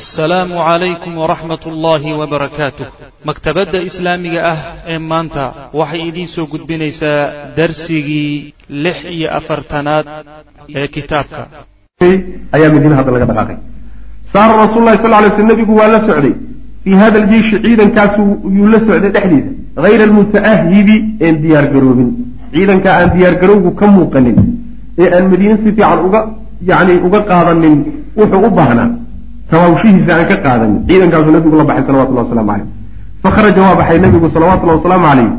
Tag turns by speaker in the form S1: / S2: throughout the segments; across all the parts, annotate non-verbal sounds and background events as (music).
S1: assalaamu calaykum waraxmat ullaahi wabarakaatuh maktabadda islaamiga ah ee maanta waxay idiin soo gudbinaysaa darsigii lix iyo afartanaad ee kitaabka.
S2: Ayaa madiina hadda laga dhaqaaqay. Saara rasuul lahi sal lay sl nabigu waa la socday. Fii hada aljeishi ciidankaasu yuu la socday dhexdiisa. Hayra almuta'ahibi een diyaargaroobin ciidanka aan diyaargarowgu ka muuqanin ee aan madiine si fiican uga yani uga qaadanin wuxuu u baahnaa tawaawshihiisa aan ka qaadanin. Ciidankaasuu nabigu la baxay salawatullah waslamu caleyh fakharaja waa baxay nabigu salawatullahi wasalaamu caleyh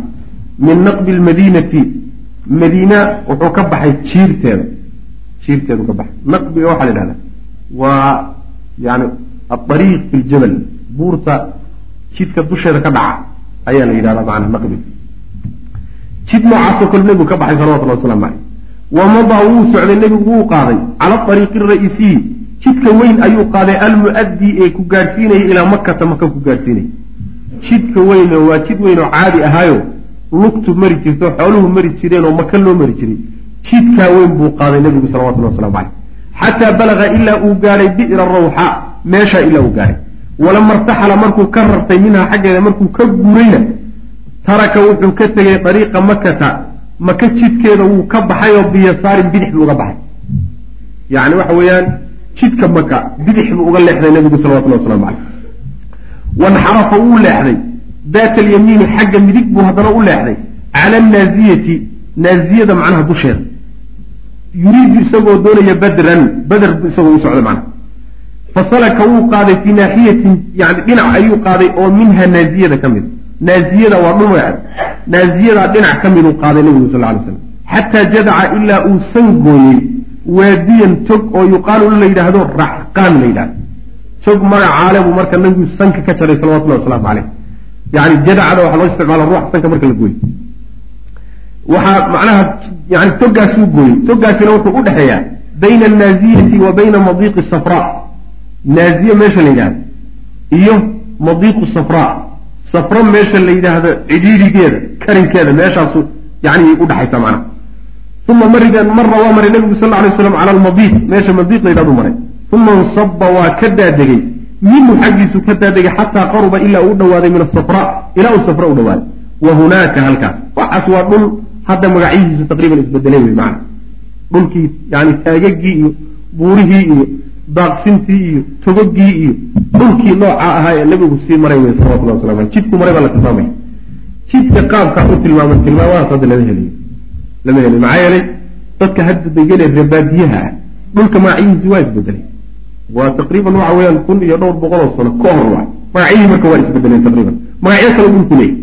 S2: min naqbi lmadiinati madiina wuxuu ka baxay jiirteeda. Jiirteedu ka baxay. Naqbiga waxaa la yidhahdaa waa yani aariiq fi ljabal buurta jidka dusheeda ka dhaca ayaa la yidhahdaa macana naqbiga jid noocaasoo kale nebigu ka baxay salawatullahi waslamu caleyh wa madaa wuu socday nebigu wuu qaaday cala ariiqi ra'isiyi jidka weyn ayuu qaaday almu'addii ee ku gaadhsiinaya ilaa makata maka ku gaadhsiinaya jidka weyno waa jid weyn oo caadi ahaayo. Lugtu mari jirto xooluhu mari jireen oo maka loo mari jiray. Jidkaa weyn buu qaaday nebigu salawatullah waslamu caleyh xataa balaga ilaa uu gaadhay bi'ra rawxa meeshaa ilaa uu gaadhay walama irtaxala markuu ka rartay minhaa xaggeeda markuu ka guurayna taraka wuxuu ka tegay dariiqa makata maka jidkeeda wuu ka baxay oo biyasaarin bidix buu uga baxay. Yani waxa weeyaan jidka maka bidix buu uga leexday nabigu salawatullah waslamu caleyh wanxarafa wuu leexday. Daata alyamiini xagga midig buu haddana u leexday. Cala annaaziyati naaziyada macnaha dusheeda. Yuriidu isagoo doonaya badran bader isagoo u socda macnaha. Fasalaka wuu qaaday fii naaxiyatin yani dhinac ayuu qaaday oo minha naaziyada ka mid. Naaziyada waa dhul magaceed naaziyadaa dhinac ka miduu qaaday nabigu sal lay slam xataa jadaca ilaa uu san gooyey waadiyan tog oo yuqaalu la yidhaahdo raxqaan la yidhahdo tog magacaale buu marka nabigu sanka ka jaray salawatullahi wasalaamu caleyh yani jadacada waxaa loo isticmaala ruuxa sanka marka la gooyo waxaa macnaha yani togaasuu gooyey. Togaasina wuxuu u dhexeeyaa bayna annaaziyati wa bayna madiiqi safra. Naaziye meesha la yidhahdo iyo madiiqu safra. Safro meesha la yidhaahdo cidhiirigeeda karinkeeda meeshaasu yani udhexaysa macnaha uma marigan marna waa maray nabigu sal lay slam cala almadiiq meesha madiiq la yidhahdu maray uma insaba waa ka daadegay minhu xaggiisu ka daadegay xataa qaruba ilaa uu dhawaaday min asafra ilaa uu safra u dhawaaday wa hunaaka halkaas waxaas waa dhul hadda magacyihiisu taqriiban isbedelay wey maana dhulkii yani taagagii iyo buurihii iyo daaqsintii iyo togogii iyo dhulkii nooca ahaa ee nabigu sii maray wey salawatullah waslam aleh jidku maray baa la tilmaamaya jidka qaabkaa u tilmaaman tilmaamadaas hadda lama helayo lama helayo maxaa yeelay dadka hadda degane reebaadiyaha ah dhulka magacyihiisi waa isbedelay waa taqriiban waxa weeyaan kun iyo dhowr boqoloo sano ka hor waa magacyihii marka waa isbedeleen taqriiban magacyo kale dhulku leeyay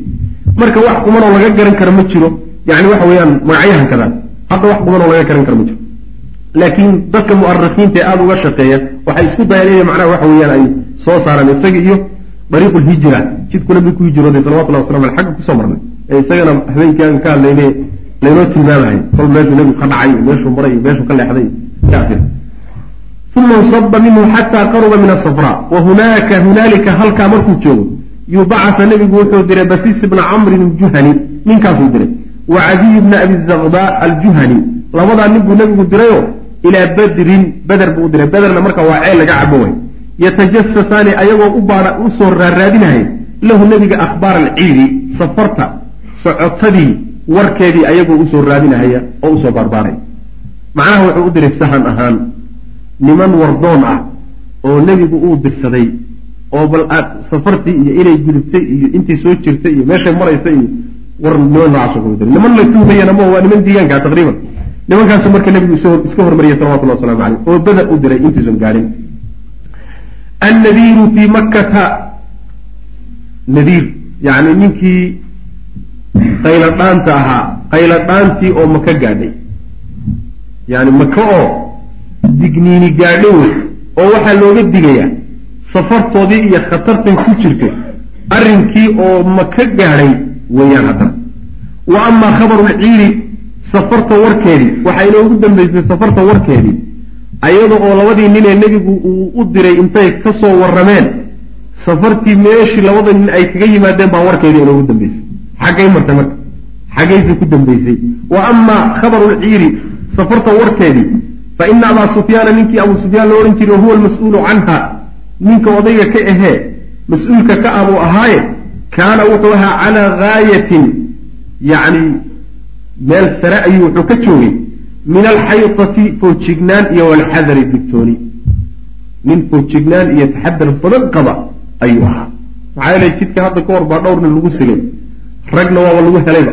S2: marka wax kumanoo laga garan karo ma jiro yani waxa weeyaan magacyahan kadaan hadda wax kumanoo laga garan karo ma jiro laakiin dadka mu'arikiinta ee aada uga shaqeeya waxay isku dayaan inay macnaha waxa weeyaan ay soo saaraan isaga iyo dariiqu lhijra jidku nabigu ku hijrooday salawatullahi waslam aleh xagga ku soo marnay ee isagana habeenkii aan ka hadlayne laynoo tilmaamahay kol meeshuu nebigu ka dhacay meeshuu maray meeshuu ka leexday uma insaba minhu xataa qaruba min asafra wa hunaaka hunaalika halkaa markuu joogo yubacasa nebigu wuxuu diray basiis ibna camrin aljuhani ninkaasuu diray wa cadiy bna abi zakda aljuhani labadaa nin buu nebigu dirayo ilaa badrin beder buu u diray bederna marka waa ceel laga cabo way. Yatajasasaani ayagoo u baara u soo raaraadinahay lahu nebiga akhbaar alciiri safarta socotadii warkeedii ayagoo u soo raadinahaya oo u soo baarbaaray macnaha wuxuu u diray sahan ahaan niman wardoon ah oo nebigu uu dirsaday oo bal aad safartii iyo inay gudubtay iyo intay soo jirtay iyo meeshay maraysa iyo war niman noocaasoo kula diray. Niman la tuumayana ma waa niman deegaanka taqriiban. Nimankaasu marka nebigu iska hormariyay salawatullah waslamu caleyh oo beder u diray intuusan gaadhin annadiiru fii makkata. Nadiir yacni ninkii qayladhaanta ahaa qayladhaantii oo maka gaadhay. Yani maka oo digniini gaadho wey oo waxaa looga digayaa safartoodii iyo khatartan ku jirtay arrinkii oo maka gaadhay weeyaan haddana. Wa amaa khabarulciiri safarta warkeedii waxaa inoogu dambaysay safarta warkeedii ayada oo labadii nin ee nebigu uu u diray intay ka soo warrameen safartii meeshii labada nin ay kaga yimaadeen baa warkeedii inoogu dambaysay xaggay martay marka xaggayse ku dambaysay. Wa amaa khabarulciiri safarta warkeedii fa ina abaa sufyaana ninkii abuu sufyaan la odhan jiray wahuwa almas-uulu canha ninka odayga ka ahee mas'uulka ka abuu ahaaye kaana wuxuu ahaa calaa gaayatin yacni meel sare ayuu wuxuu ka joogay min alxaytati foojignaan iyo walxadari digtooni. Nin foojignaan iyo taxadar badan qaba ayuu ahaa. Maxaa yeele jidka hadda ka hor baa dhowrna lagu sigay ragna waaba lagu helayba.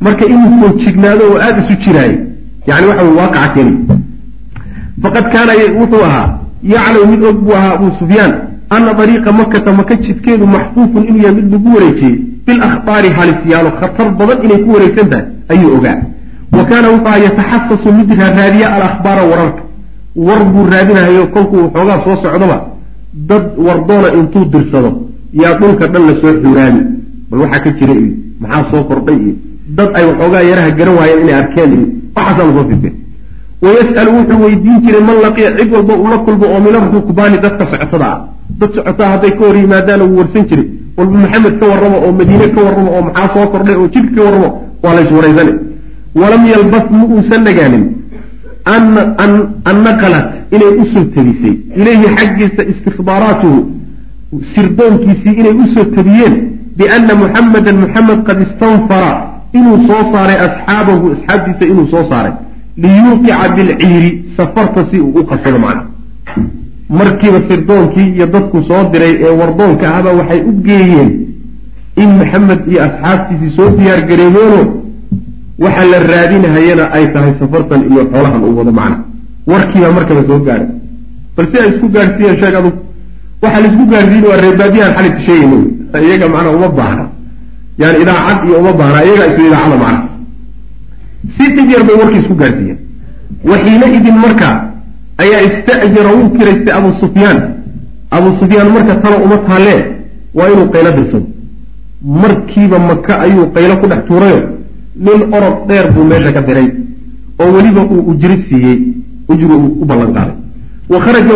S2: Marka inuu foojignaado oo aada isu jiraayo yani waxa wey waaqaca keni faqad kaana wuxuu ahaa yaclamu mid og buu ahaa abuu sufyaan ana dariiqa makata maka jidkeedu maxfuufun inuu yahay mid lagu wareejiyey. Bilakhbaari halisyaalo khatar badan inay ku wareegsan tahay ayuu ogaa. Wa kaana wuxuu ahaa yataxasasu mid raaraadiya alakhbaara wararka. War buu raadinahayo kolkuu waxoogaa soo socdoba dad wardoona intuu dirsado yaa dhulka dhan la soo xuuraami bal waxaa ka jira iyo maxaa soo kordhay? Iyo dad ay waxoogaa yaraha garan waayeen inay arkeen. Iyo waxaasaa la soo firteen wayas'alu wuxuu weydiin jiray man laqiya cid walba ula kulmo oo min arukbaani dadka socotada. Ah dad socotaa hadday ka hor yimaadaana wuu warsan jiray. Walba maxamed ka warramo oo madiine ka warramo oo maxaa soo kordhay oo jidka ka warramo waa lays waraysane walam yalbas ma uusan nagaanin an naqalat inay u soo tabisay ilayhi xaggiisa istikbaaraatuhu sirdoonkiisii inay u soo tabiyeen biana muxamedan muxamed qad istanfara inuu soo saaray asxaabahu asxaabtiisa inuu soo saaray liyuuqica bilciiri safarta si uu u qabsado macna markiiba sirdoonkii iyo dadku soo diray ee wardoonka ahba waxay u geeyeen in maxamed iyo asxaabtiisii soo diyaar gareebeeno waxa la raadinahayana ay tahay safartan iyo xoolahan uu wado macna warkiibaa markaba soo gaadhay bal si ay isku gaadhsiiyeen sheeg adug waxaa la isku gaadhsiin waa reebaadiyahan xalinta sheegayna iyaga macnaa uma baahna. Yani idaacad iyo uma baahna iyagaa isu idaacada macna. Si dhib yar bay warkii isku gaadhsiiyeen waxiina idin marka ayaa ista'jara wuu kiraystay abu sufyaan. Abu sufyaan marka tala uma taalee waa inuu qaylo dirsado markiiba maka ayuu qaylo ku dhex tuurayo. Nin orod dheer buu meesha ka diray oo weliba uu ujri siiyey ujri uu u ballan qaaday. Wa kharaja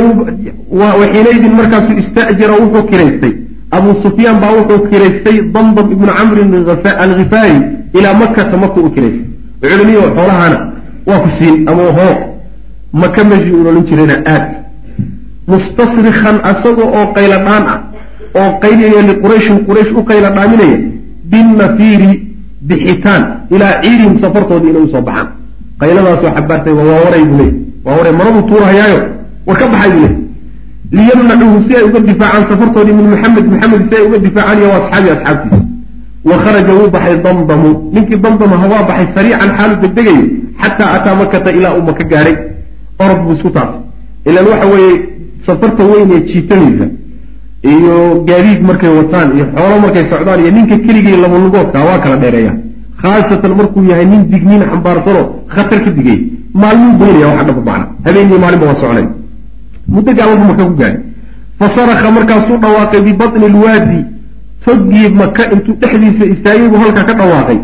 S2: waxiinaydin markaasuu ista'jara wuxuu kiraystay abu sufyaan baa wuxuu kiraystay damdam ibnu camrin alkhifaari ilaa makata maka u kiraystay culimiyo xoolahana waa ku siin ama hoo maka meeshii uu odhan jirayna aad. Mustasrikan asaga oo qayla dhaan ah oo qaylaya liqurayshin quraysh u qayla dhaaminaya binnafiiri bixitaan ilaa ciirihim safartoodii inay u soo baxaan. Qayladaasoo xabaartay waa waray buu leey waa waray maraduu tuurahayaayo war ka baxay buu leey liyamnacuuhu si ay uga difaacaan safartoodii min maxamed maxamed si ay uga difaacaan iyo asxaabi asxaabtiisa wa kharaja wuu baxay damdamu ninkii damdama hawaa baxay sariican xaalu degdegayo xataa ataa makata ilaa uu maka gaadhay orod buu isku taabtay ilaan waxa weeye safarta weyn ee jiitanaysa iyo gaadiid markay wataan iyo xoolo markay socdaan iyo ninka keligii labalugoodka waa kala dheereeya khaasatan markuu yahay nin digniin xambaarsanoo khatar ka digay maalmuu goynaya waxa dhaba macna habeenii maalinba waa soconay muddo gaabanbu maka ku gaadhay. Fa saraka markaasuu dhawaaqay bibatni lwaadi toggii maka intuu dhexdiisa istaagay buu halkaa ka dhawaaqay.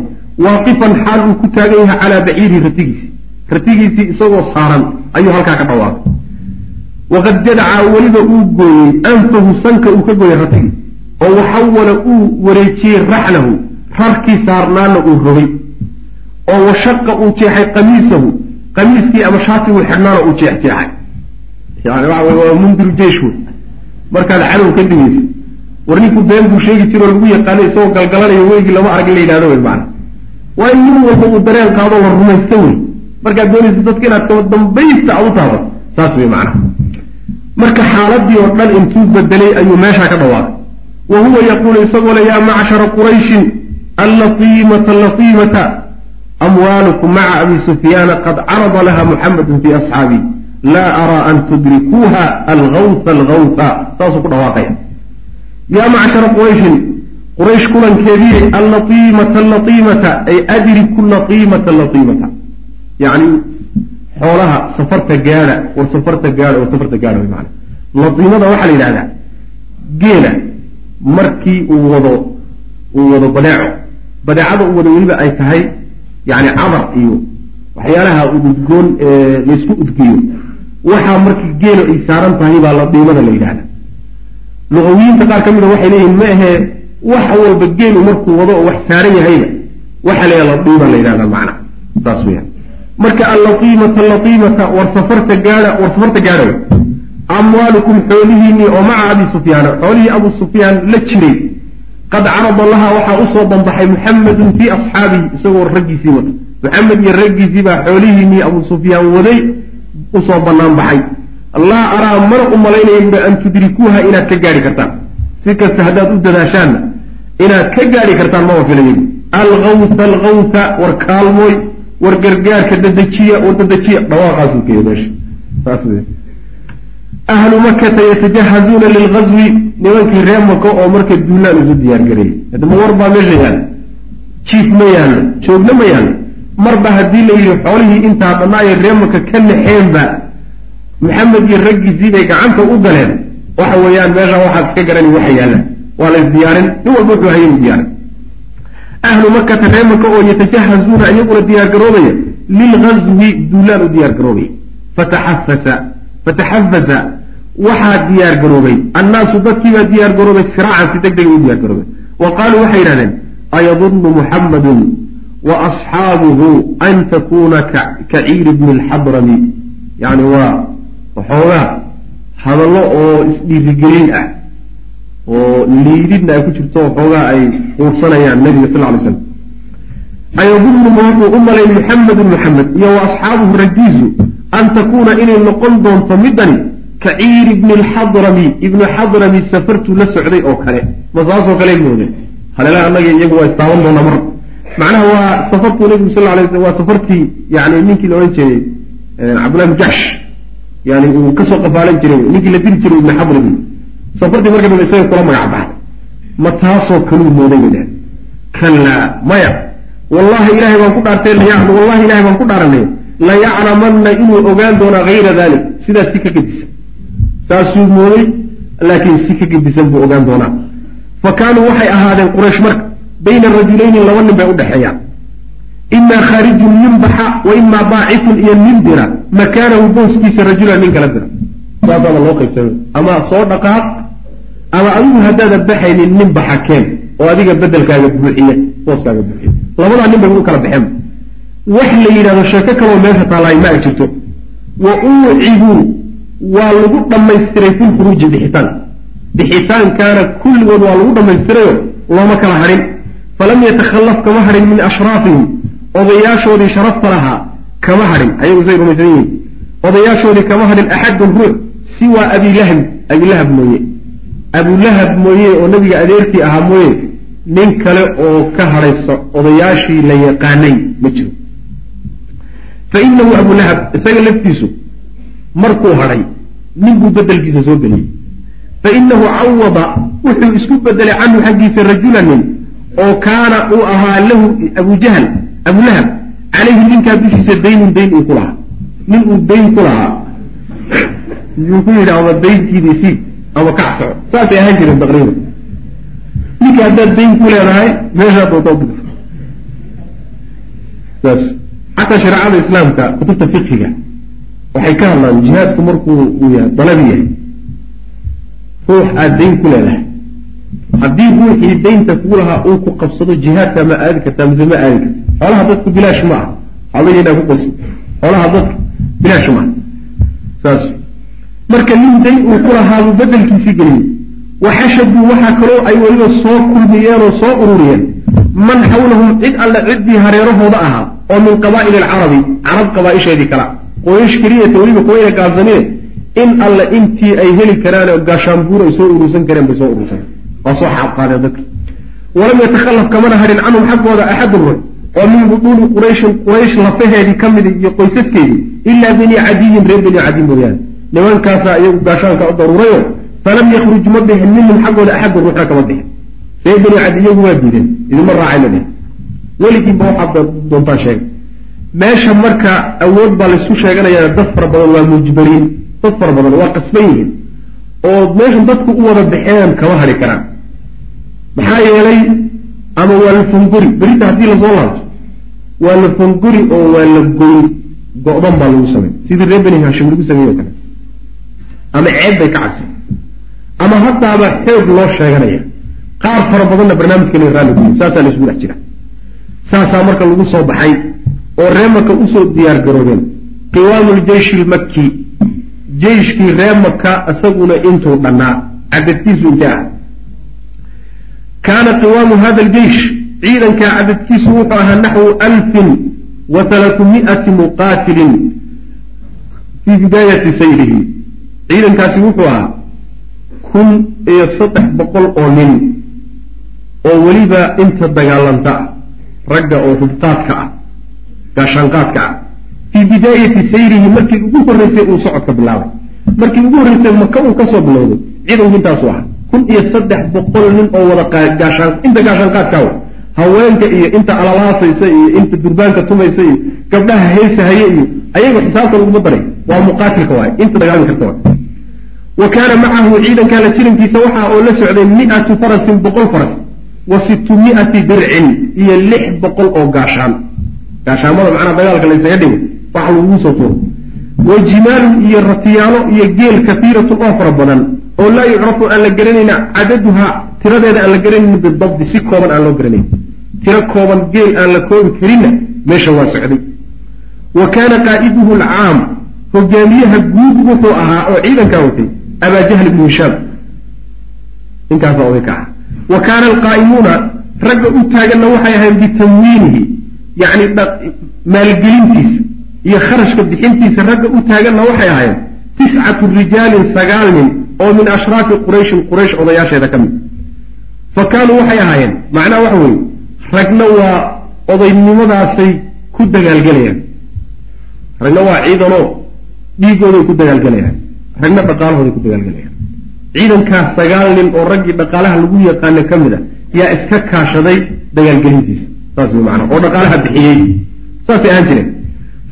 S2: Waaqifan xaal uu ku taagan yahay calaa baciirihi ratigiisi. Ratigiisii isagoo saaran ayuu halkaa ka dhawaaqay. Waqad jadaca weliba uu gooyey anfahu sanka uu ka gooyey ratigii. Oo waxawala uu wareejiyey raxlahu rarkii saarnaana uu rogay oo washaqa uu jeexay qamiisahu qamiiskii ama shaatiguu xidhnaana uu jeexjeexay yani waxa wey waa mundiru jeish wey markaad cadow ka digayso war ninku been buu sheegi jiro lagu yaqaano isagoo galgalanayo weygii lama arag in la yidhahdo wey maana waa in nin walba uu dareen qaado la rumaysta wey markaad doonaysa dadka inaad kaba dambaysta aad u taaba saas wey macnaha marka xaaladii oo dhan intuu bedelay ayuu meeshaa ka dhawaaqay. Wa huwa yaquulu isagoo le yaa macshara qurayshin allatiimata latiimata amwaalukum maca abi sufyaana qad carada laha muxamedun fii asxaabi laa araa an tudrikuuha algawha algawha saasuu ku dhawaaqaya yaa macshara qurayshin quraysh kulankeedii allatiimata allatiimata ay adriku latiimata latiimata yani xoolaha safarta gaadha war safarta gaadha war safarta gaadha way maana latiimada waxaa la yidhahdaa geela markii uu wado uu wado badeeco. Badeecada uu wado weliba ay tahay yani camar iyo waxyaalaha ududgoon ee laysku udgiyo waxaa markii geelo ay saaran tahay baa latiimada la yidhahda. Luqawiyiinta qaar ka mida waxay leeyihiin ma ahee wax walba geelu markuu wado oo wax saaran yahayba waxaa la latiima la yidhahda macna. Saas weyaan marka allatiimata latiimata war safarta gaadha war safarta gaadha amwaalukum xoolihiinnii oo maca abi sufyaana xoolihii abu sufyaan la jiray. Qad carada laha waxaa u soo banbaxay muxamedun fii asxaabihi isagoo raggiisii wata maxamed iyo raggiisii baa xoolihiinnii abu sufyaan waday u soo banaan baxay laa araa mana u malaynaya buui an tudrikuuha inaad ka gaari kartaan. Si kasta haddaad u dadaashaanna inaad ka gaari kartaan maba filaya algawta algawta war kaalmooy war gargaarka dadejiya war dadejiya. Dhawaaqaasuu keeya meesha. Saas w ahlu makata yatajahazuuna lilgazwi nimankii reer mako oo marka duulaan isu diyaargareeyay haddama war baa meesha yaalla jiif ma yaallo joogna ma yaallo marba haddii la yidhi xoolihii intaa dhannaayo reer maka ka naxeenba maxamed iyo raggiisii bay gacanta u galeen. Waxa weeyaan meesha waxaad iska garani waxa yaalla. Waa la isdiyaarin nin walba wuxuu hayay diyaarin. Ahlu makata reer maka oo yatajahazuuna iyaguna diyaargaroobaya lilgazwi duulaan u diyaargaroobaya fataxafasa. Fataxafasa. Waxaa diyaar garoobay. Annaasu dadkiibaa diyaar garoobay. Siraacan si deg dega u diyaar garoobay. Wa qaaluu waxay yidhahdeen ayadunnu muxammadun wa asxaabuhu an takuuna kaciiri bni lxadrami yani waa waxoogaa hadallo oo isdhiirigelin ah oo liididna ay ku jirto waxoogaa ay quursanayaan nabiga sal lay slam ayadunnu ma wuxuu u malay muxamedun muxamed iyo wa asxaabuhu raggiisu an takuuna inay noqon doonto midani ka ciiri ibni lxadrami ibnu xadrami safartuu la socday oo kale ma saasoo kale moode halela annaga iyagu waa istaaban doonaa mar macnaha waa safartuu nabigu sal lay sl waa safartii yani ninkii la odhan jiray cabdullahi bn jaxsh yani uu ka soo qafaalan jiray ninkii la diri jiray ibni xadrami safartii marka dambe isaga kula magac baxday. Ma taasoo kaluu mooday bay dhaheen kallaa maya wallahi ilahay baan ku dhaartay wallahi ilahay baan ku dhaaranay layaclamanna inuu ogaan doonaa hayra dalik sidaas si ka gedisan saasuu mooday laakiin si ka gedisan buu ogaan doonaa. Fa kaanuu waxay ahaadeen quraysh marka bayna rajulayni laba nin bay udhexeeyaan imaa khaarijun nin baxa wa imaa baacitun iyo nin dira. Makaanahu booskiisa rajulan nin kala dira. Saasaaba loo qaybsamay ama soo dhaqaaq ama adigu haddaadan baxaynin nin baxa keen oo adiga bedelkaaga buuxiya booskaaga buuxiya. Labadaa nin bay u kala baxeen. Wax la yidhahdo sheeko kaloo meesha taalaay ma ag jirto. Wa uucibuu waa lagu dhammaystiray fi lkhuruuji bixitaan. Bixitaankaana kulligood waa lagu dhammaystirayo looma kala hadhin falam yatakhallaf kama hadhin min ashraafihim odayaashoodii sharafta lahaa kama hadhin ayagu say rumaysan yihiin odayaashoodii kama hadhin axadun ruux siwaa abilahab abilahab mooye abulahab mooye oo nabiga adeerkii ahaa mooye nin kale oo ka hadhayso odayaashii la yaqaanay ma jiro fa inahu abulahab isaga laftiisu markuu hadhay nin buu bedelkiisa soo geliyey fa inahu cawada wuxuu isku bedelay canhu xaggiisa rajulanin oo kaana uu ahaa lahu abujahl abulahab calayhi ninkaa dushiisa daynun dayn uu ku lahaa. Nin uu dayn ku lahaa. Yuu ku yidhi ama dayntiidii siib ama kacsoco saasay ahaan jireen taqriiban ninka haddaad dayn ku leedahay meeshaa doonta dirsa saas. Xataa shareecada islaamka kutubta fiqhiga waxay ka hadlaan jihaadku markuu uu yahay dalabi yahay. Ruux aada dayn ku leedahay haddii ruuxii daynta kugu lahaa uu ku qabsado jihaadka ma aadi kartaa mise ma aadi karta xoolaha dadku bilaash ma aha. Xoolayinaa ku qasi xoolaha dadka bilaash ma aha. Saas. Marka nin dayn uu ku lahaabuu bedelkiisii geliyey. Waxashaduu waxaa kaloo ay weliba soo kulmiyeen oo soo ururiyeen. Man xawlahum cid alle ciddii hareerahooda ahaa oo min qabaa'ili alcarabi carab qabaa-isheedii kala. Qooyash keliyata weliba kuwayna gaabsanine in alle intii ay heli karaan oo gaashaanbuur ay soo urursan kareen bay soo urursan waa soo xaabqaadeen dadka. Walam yatakhallaf kamana harin canhum xaggooda axadun ruux oo min buduuli qurayshin quraysh lafaheedii ka midi iyo qoysaskeedii ilaa bani cadiyin reer bani cadiy mooyaane nimankaasaa iyagu gaashaanka u daruurayo falam yakruj ma bixin minhum xaggooda axadun ruuxna kama bixin. Reer bani cadi iyagu waa diideen idinma raacay ma dhihin weligiinba waxaad doontaa sheega meesha marka awood baa laysu sheeganayaa dad fara badan waa mujbariin dad fara badan waa qasban yihiin oo meesha dadku u wada baxeen kama hari karaan maxaa yeelay ama waa la fongori berita haddii la soo laabto waa la fongori oo waa la goyn. Go-dan baa lagu samey sidii reer beni hashim lagu sameeye o kale. Ama ceeb bay ka cabsan ama haddaaba xoog loo sheeganaya. Qaar fara badanna barnaamijkana raalli guyi saasaa la isugu dhex jira. Saasaa marka lagu soo baxay oo reer marka u soo diyaar garoobeen. Qiwaamu ljeyshi lmakki jeyshkii ree maka isaguna intuu dhannaa. Cadadkiisu intee ah kaana qiwaamu hada aljeysh ciidankaa cadadkiisu wuxuu ahaa naxwu alfin wa halaaثumi'ati muqaatilin fii bidaayati sayrihi ciidankaasi wuxuu ahaa kun iyo saddex boqol oo nin oo weliba inta dagaalanta ah ragga oo hubqaadka ah gaashaanqaadka ah fii bidaayati sayrihi markii ugu horreysay uu socodka bilaabay markii ugu horreysay maka uu ka soo bilowday ciidanku intaasu ah kun iyo saddex boqol nin oo wada gaashaan inta gaashaanqaadkaawa haweenka iyo inta alalaasaysa iyo inta durbaanka tumaysa iyo gabdhaha heesahaye iyo ayaga xisaabta laguma daray. Waa muqaatilka waay inta dagaalami karta waay. Wa kaana macahu ciidankaa la jirankiisa waxaa oo la socday miatu farasin boqol faras wa sittumi'ati dircin iyo lix boqol oo gaashaan. Gaashaamada macnaa dagaalka la ysaga dhigo waxa lagugu soo tuuro. Wa jimaalun iyo ratiyaalo iyo geel kahiiratun oo fara badan oo laa yucrafu aan la garanayna cadaduhaa tiradeeda aan la garanaynin bidabdi si kooban aan loo garanayn. Tiro kooban geel aan la koobi karinna meesha waa socday. Wa kaana qaa'iduhu alcaam hogaamiyaha guud wuxuu ahaa oo ciidankaa watay abaa jahl ibnu hishaam. Ninkaasaa oday ka ah wa kaana alqaa'imuuna ragga u taaganna waxay ahayn bitamwiinihi yacni maalgelintiisa iyo kharashka bixintiisa ragga u taaganna waxay ahayn tiscatu rijaalin sagaal nin oo min ashraafi qurayshin quraysh odayaasheeda ka mid. Fa kaanuu waxay ahaayeen macnaha waxa weeye ragna waa odaynimadaasay ku dagaalgelayaan. Ragna waa ciidanoo dhiigooday ku dagaalgelayaan. Ragna dhaqaalahooday ku dagaalgelayaan. Ciidankaas sagaal nin oo raggii dhaqaalaha lagu yaqaano ka mid a yaa iska kaashaday dagaalgelintiisa. Saas wey macnaa oo dhaqaalaha bixiyey. Saasay ahaan jireen.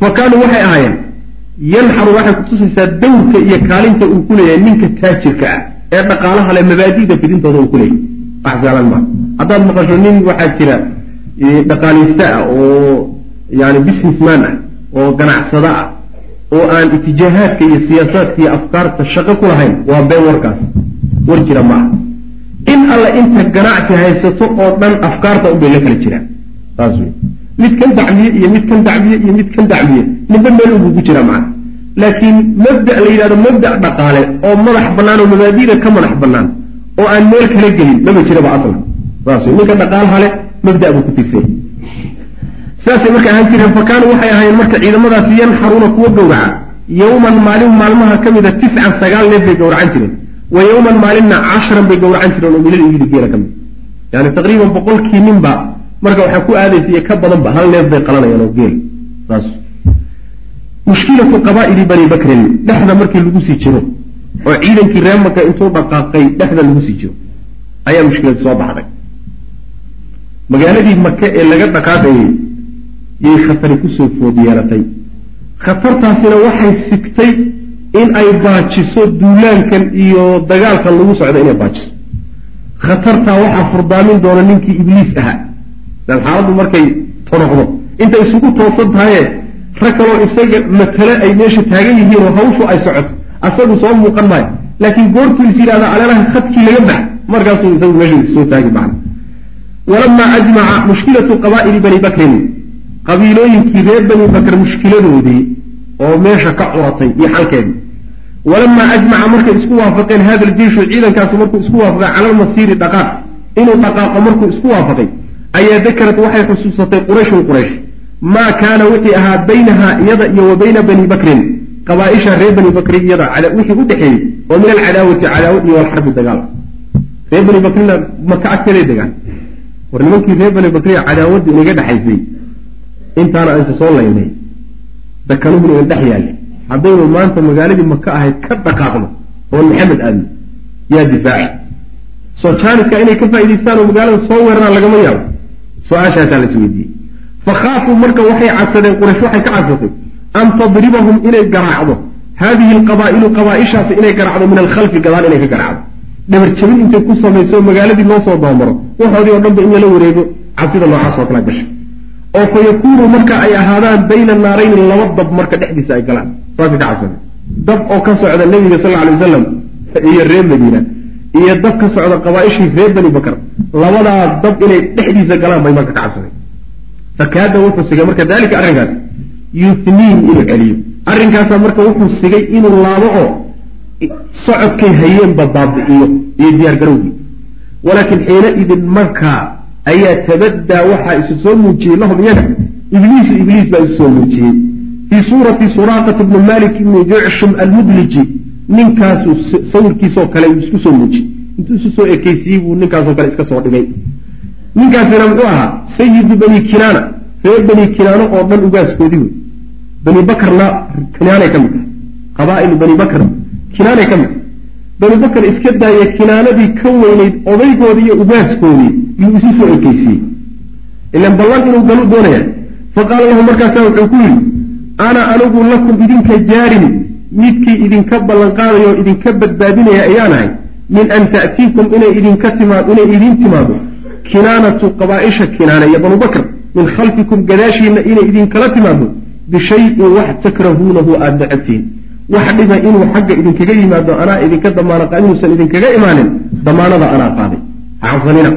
S2: Fa kaanuu waxay ahaayeen yanxaru waxay kutusaysaa dawrka iyo kaalinta uu ku leeyahay ninka taajirka ah ee dhaqaalaha le mabaadi'da fidintooda uu ku leeyahay. Wax haddaad maqasho nin waxaa jira dhaqaalaysta ah oo yani businessman ah oo ganacsada ah oo aan itijaahaadka iyo siyaasaadka iyo afkaarta shaqo ku lahayn waa been warkaas. War jira ma. Aha in alla inta ganacsi haysato oo dhan afkaarta unbay la kala jiraan saas wey mid kan dacmiye iyo mid kan dacmiye iyo mid kan dacmiye ninba meel unbuu ku jira macana laakiin mabda la yidhahdo mabda' dhaqaale oo madax bannaan oo mabaadi'da ka madax bannaan oo aan meel kala gelin maba jiraba aslan saas ninka dhaqaalaha leh mabda' buu ku tirsay saasay marka ahaan jireen fa waxay ahaayeen marka ciidamadaasi yanxaruuna kuwa gowraca. Yowman maalin maalmaha ka mida tiscan sagaal neef bay gowracan jireen. Wa yowman maalinna cashran bay gowracan jireen oo milal ibili geela ka mid. Yani taqriiban boqolkii ninba marka waxaa ku aadaysa iyo ka badanba hal neef bay qalanayaan oo geel. Saas. Mushkilatu qabaa'ili bani bakrin dhexda markii lagu sii jiro oo ciidankii reer maka intuu dhaqaaqay dhexda lagu sii jiro ayaa mushkilad soo baxday. Magaaladii maka ee laga dhaqaaqayay yay khatari ku soo food yeelatay khatartaasina waxay sigtay in ay baajiso duulaankan iyo dagaalkan lagu socdo inay baajiso. Khatartaa waxaa furdaamin doona ninkii ibliis ahaa xaaladdu markay tonoqdo intay isugu toosan tahaye rag kaloo isaga matale ay meesha taagan yihiin oo hawshu ay socoto asagu soo muuqan maayo. Laakiin goortuu is yidhahda aleelaha khadkii laga bax. Markaasuu isagu meesha soo taagi macna walamaa ajmaca mushkilatu qabaa'ili bani bakrin. Qabiilooyinkii reer bani bakr mushkiladoodii oo meesha ka curatay iyo xalkeedii walamaa ajmaca markay isku waafaqeen hada aljeishu ciidankaasu markuu isku waafaqay cala almasiiri dhaqaaq. Inuu dhaqaaqo markuu isku waafaqay ayaa dakarat waxay xusuusatay qurayshun quraysh. Maa kaana wixii ahaa baynahaa iyada iyo wa bayna bani bakrin qabaaisha reer bani bakri iyada wixii u dhexeeyey oo min alcadaawati cadaawad iyo walxarbi dagaal. Reer bani bakrina maka agteeday degaan. War nimankii reer bani bakriya cadaawadda inaga dhexaysay intaana aysa soo laynay. Dakanuhuna ina dhex yaallay. Haddaynu maanta magaaladii maka ahayd ka dhaqaaqno oo maxamed aadno yaa difaaci soo jaaniska inay ka faa'idaystaan oo magaalada soo weeraraan lagama yaabo su'aashaasaa la is weydiiyey. Fakhaafuu marka waxay cadsadeen quraysh waxay ka cadsatay an tadribahum inay garaacdo. Haadihi alqabaa'ilu qabaaishaasi inay garaacdo min alkhalfi gadaal inay ka garaacdo. Dhabar jabin intay ku samayso magaaladii loo soo doomaro waxoodii oo dhanba in lala wareego cabsida noocaas oo kala gashay. Oo fa yakuunu marka ay ahaadaan bayna naarayni laba dab marka dhexdiisa ay galaan. Saasay ka cabsadeen dab oo ka socda nebiga sal alay wasalam iyo reer madiina iyo dab ka socda qabaaishii reer bani bakr labadaa dab inay dhexdiisa galaan bay marka ka cabsadeen fakaada wuxuu sigay marka dalika arrinkaas. Yuthniin inuu celiyo. Arrinkaasaa marka wuxuu sigay inuu laabo oo socodkay hayeenba baabi'iyo iyo diyaar garowgii. Walaakin xiina idin markaa ayaa tabaddaa waxaa isu soo muujiyey lahum iyaga ibliisu ibliis baa isu soo muujiyey. Fii suurati suraaqata bni malik ibni jucshum almudliji ninkaasuu sawirkiisoo kale isku soo muujiyey intuu isu soo ekeysiyey buu ninkaasoo kale iska soo dhigay ninkaasina muxuu ahaa sayidu bani kinaana reer bani kinaano oo dhan ugaaskoodii wey bani bakarna kinaanay ka mid tahay qabaa'ilu bani bakr kinaanay ka mid tahay bani bakar iska daaya kinaanadii ka weynayd odaygoodii iyo ugaaskoodii yuu isu soo ekeysiyey ilan ballan inuu galu doonaya faqaala lahu markaasaa wuxuu ku yidhi ana anigu lakum idinka jaarin midkii idinka ballanqaadaya oo idinka badbaadinaya ayaan ahay min an ta'tiikum inay idinka timaad inay idiin timaado kinaanatu qabaaisha kinaana iyo banu bakr min khalfikum gadaashiina inay idinkala timaado bishayin wax takrahuunahu aada necabtihin wax dhiba inuu xagga idinkaga yimaado anaa idinka damaana inuusan idinkaga imaanin damaanada anaa qaaday. Xasanina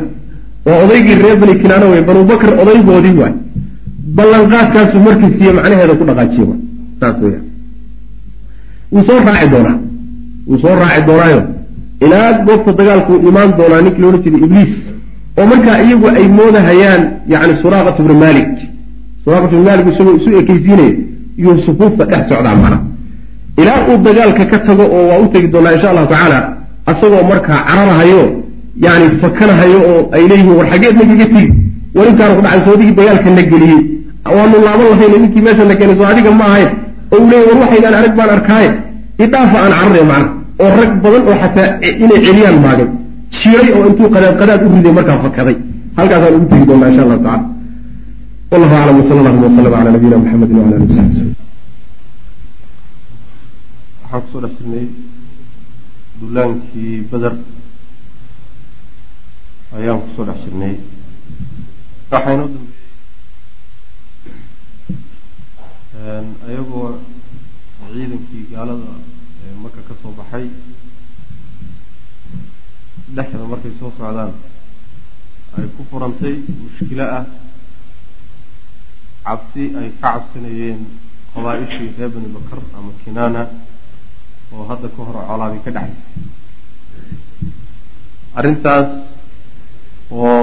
S2: waa odaygii reer bani kinaana wey banu bakr odaygoodii waay. Ballanqaadkaasuu markii siiye macnaheeda ku dhaqaajiye saas wuu soo raaci doonaa. Wuu soo raaci doonaayo ilaa goobta dagaalkuu imaan doonaa ninkii loodhan jiray ibliis. Oo markaa iyagu ay moodahayaan yani suraaqat bni malik suraaqat bni malik isagoo isu ekeysiinaya iyuu sufuufta dhex socdaa macna ilaa uu dagaalka ka tago oo waa u tegi doonaa insha allahu tacaala asagoo markaa cararahayo yani fakanahayo oo ay leeyihiin war xageed nagaga tigi. Warinkaanu ku dhacay soodigii dagaalka na geliyey. Waanu laaban lahayn ninkii meesha na keenay soo adiga ma ahayn. Oo uu leeyay war waxaydaan arag baan arkaaye. Idhaafa aan cararaya macna oo rag badan oo xataa inay celiyaan maagay jiray oo intuu qadaad qadaad u riday markaa fakaday. Halkaasaan ugu tegi doonaa insha allahu tacala wallahu aclam wsala allahuma waslama cala nabiyina muxamedin wala ali wasaxbi waslm
S3: waxaan ku soo dhex jirnay dullaankii beder ayaan ku soo dhex jirnay. Waxaa dambeeyey ayagoo ciidankii gaalada ee maka ka soo baxay dhexda markay soo socdaan ay ku furantay mushkilo ah. Cabsi ay ka cabsanayeen qabaa-ishii reer bani bakar ama kinaana oo hadda ka hor colaadii ka dhaxaysay arrintaas oo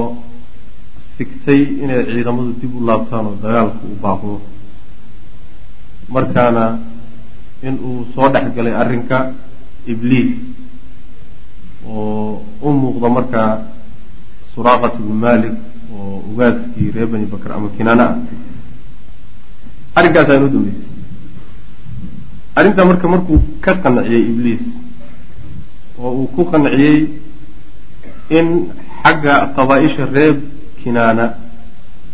S3: sigtay inay ciidamadu dib u laabtaan oo dagaalku u baaqdo markaana in uu soo dhex galay arrinka ibliis oo u muuqda markaa suraaqat bnu malik oo ugaaskii reer bani bakr ama kinaana ah. Arrinkaasaa inoo dambeysay. Arrintaa marka markuu ka qanciyey ibliis oo uu ku qanciyey in xagga qabaa-isha reer kinaana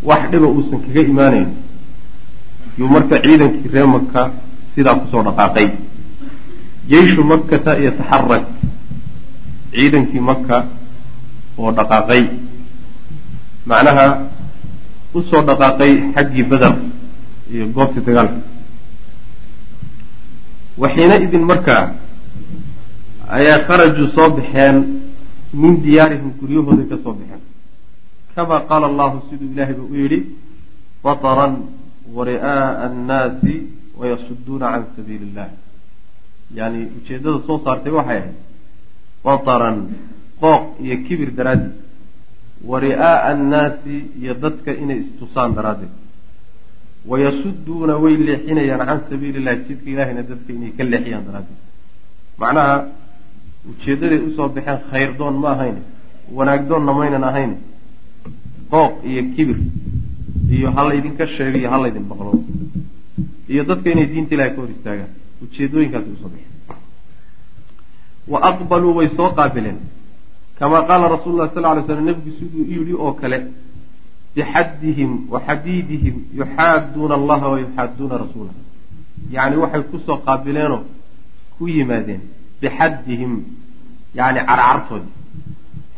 S3: wax dhiba uusan kaga imaanayn yuu marka ciidankii reer maka sidaa ku soo dhaqaaqay jeyshu makkata yataxarak ciidankii maka oo dhaqaaqay. Macnaha u soo dhaqaaqay xaggii beder iyo goobtii dagaalka waxiina idin markaa ayaa kharajuu soo baxeen min diyaarihim guryahooday ka soo baxeen. Kama qaala allahu siduu ilaahayba u yidhi bataran wari'aa'a annaasi wayasuduuna can sabiili illah yani ujeeddada soo saartay waxay ahayd bataran qooq iyo kibir daraaddeed wa ri'aa'a annaasi iyo dadka inay istusaan daraaddeed. wayasuduuna way leexinayaan can sabiili illahi jidka ilahayna dadka inay ka leexiyaan daraaddeed. macnaha ujeeddaday u soo baxeen khayr doon ma ahayn wanaag doonna maynan ahayn qooq iyo kibir iyo ha laydinka sheego iyo ha laydin baqlo iyo dadka inay diinta ilahay ka hor istaagaan. Ujeedooyinkaasi u soo baxeen wa aqbaluu way soo qaabileen. Kamaa qaala rasuulu lah sal ly slam nebigu siduu yidhi oo kale bixaddihim wa xadiidihim yuxaaduuna allaha wa yuxaaduuna rasuulah yacni waxay ku soo qaabileenoo ku yimaadeen bixaddihim yani carcartoodii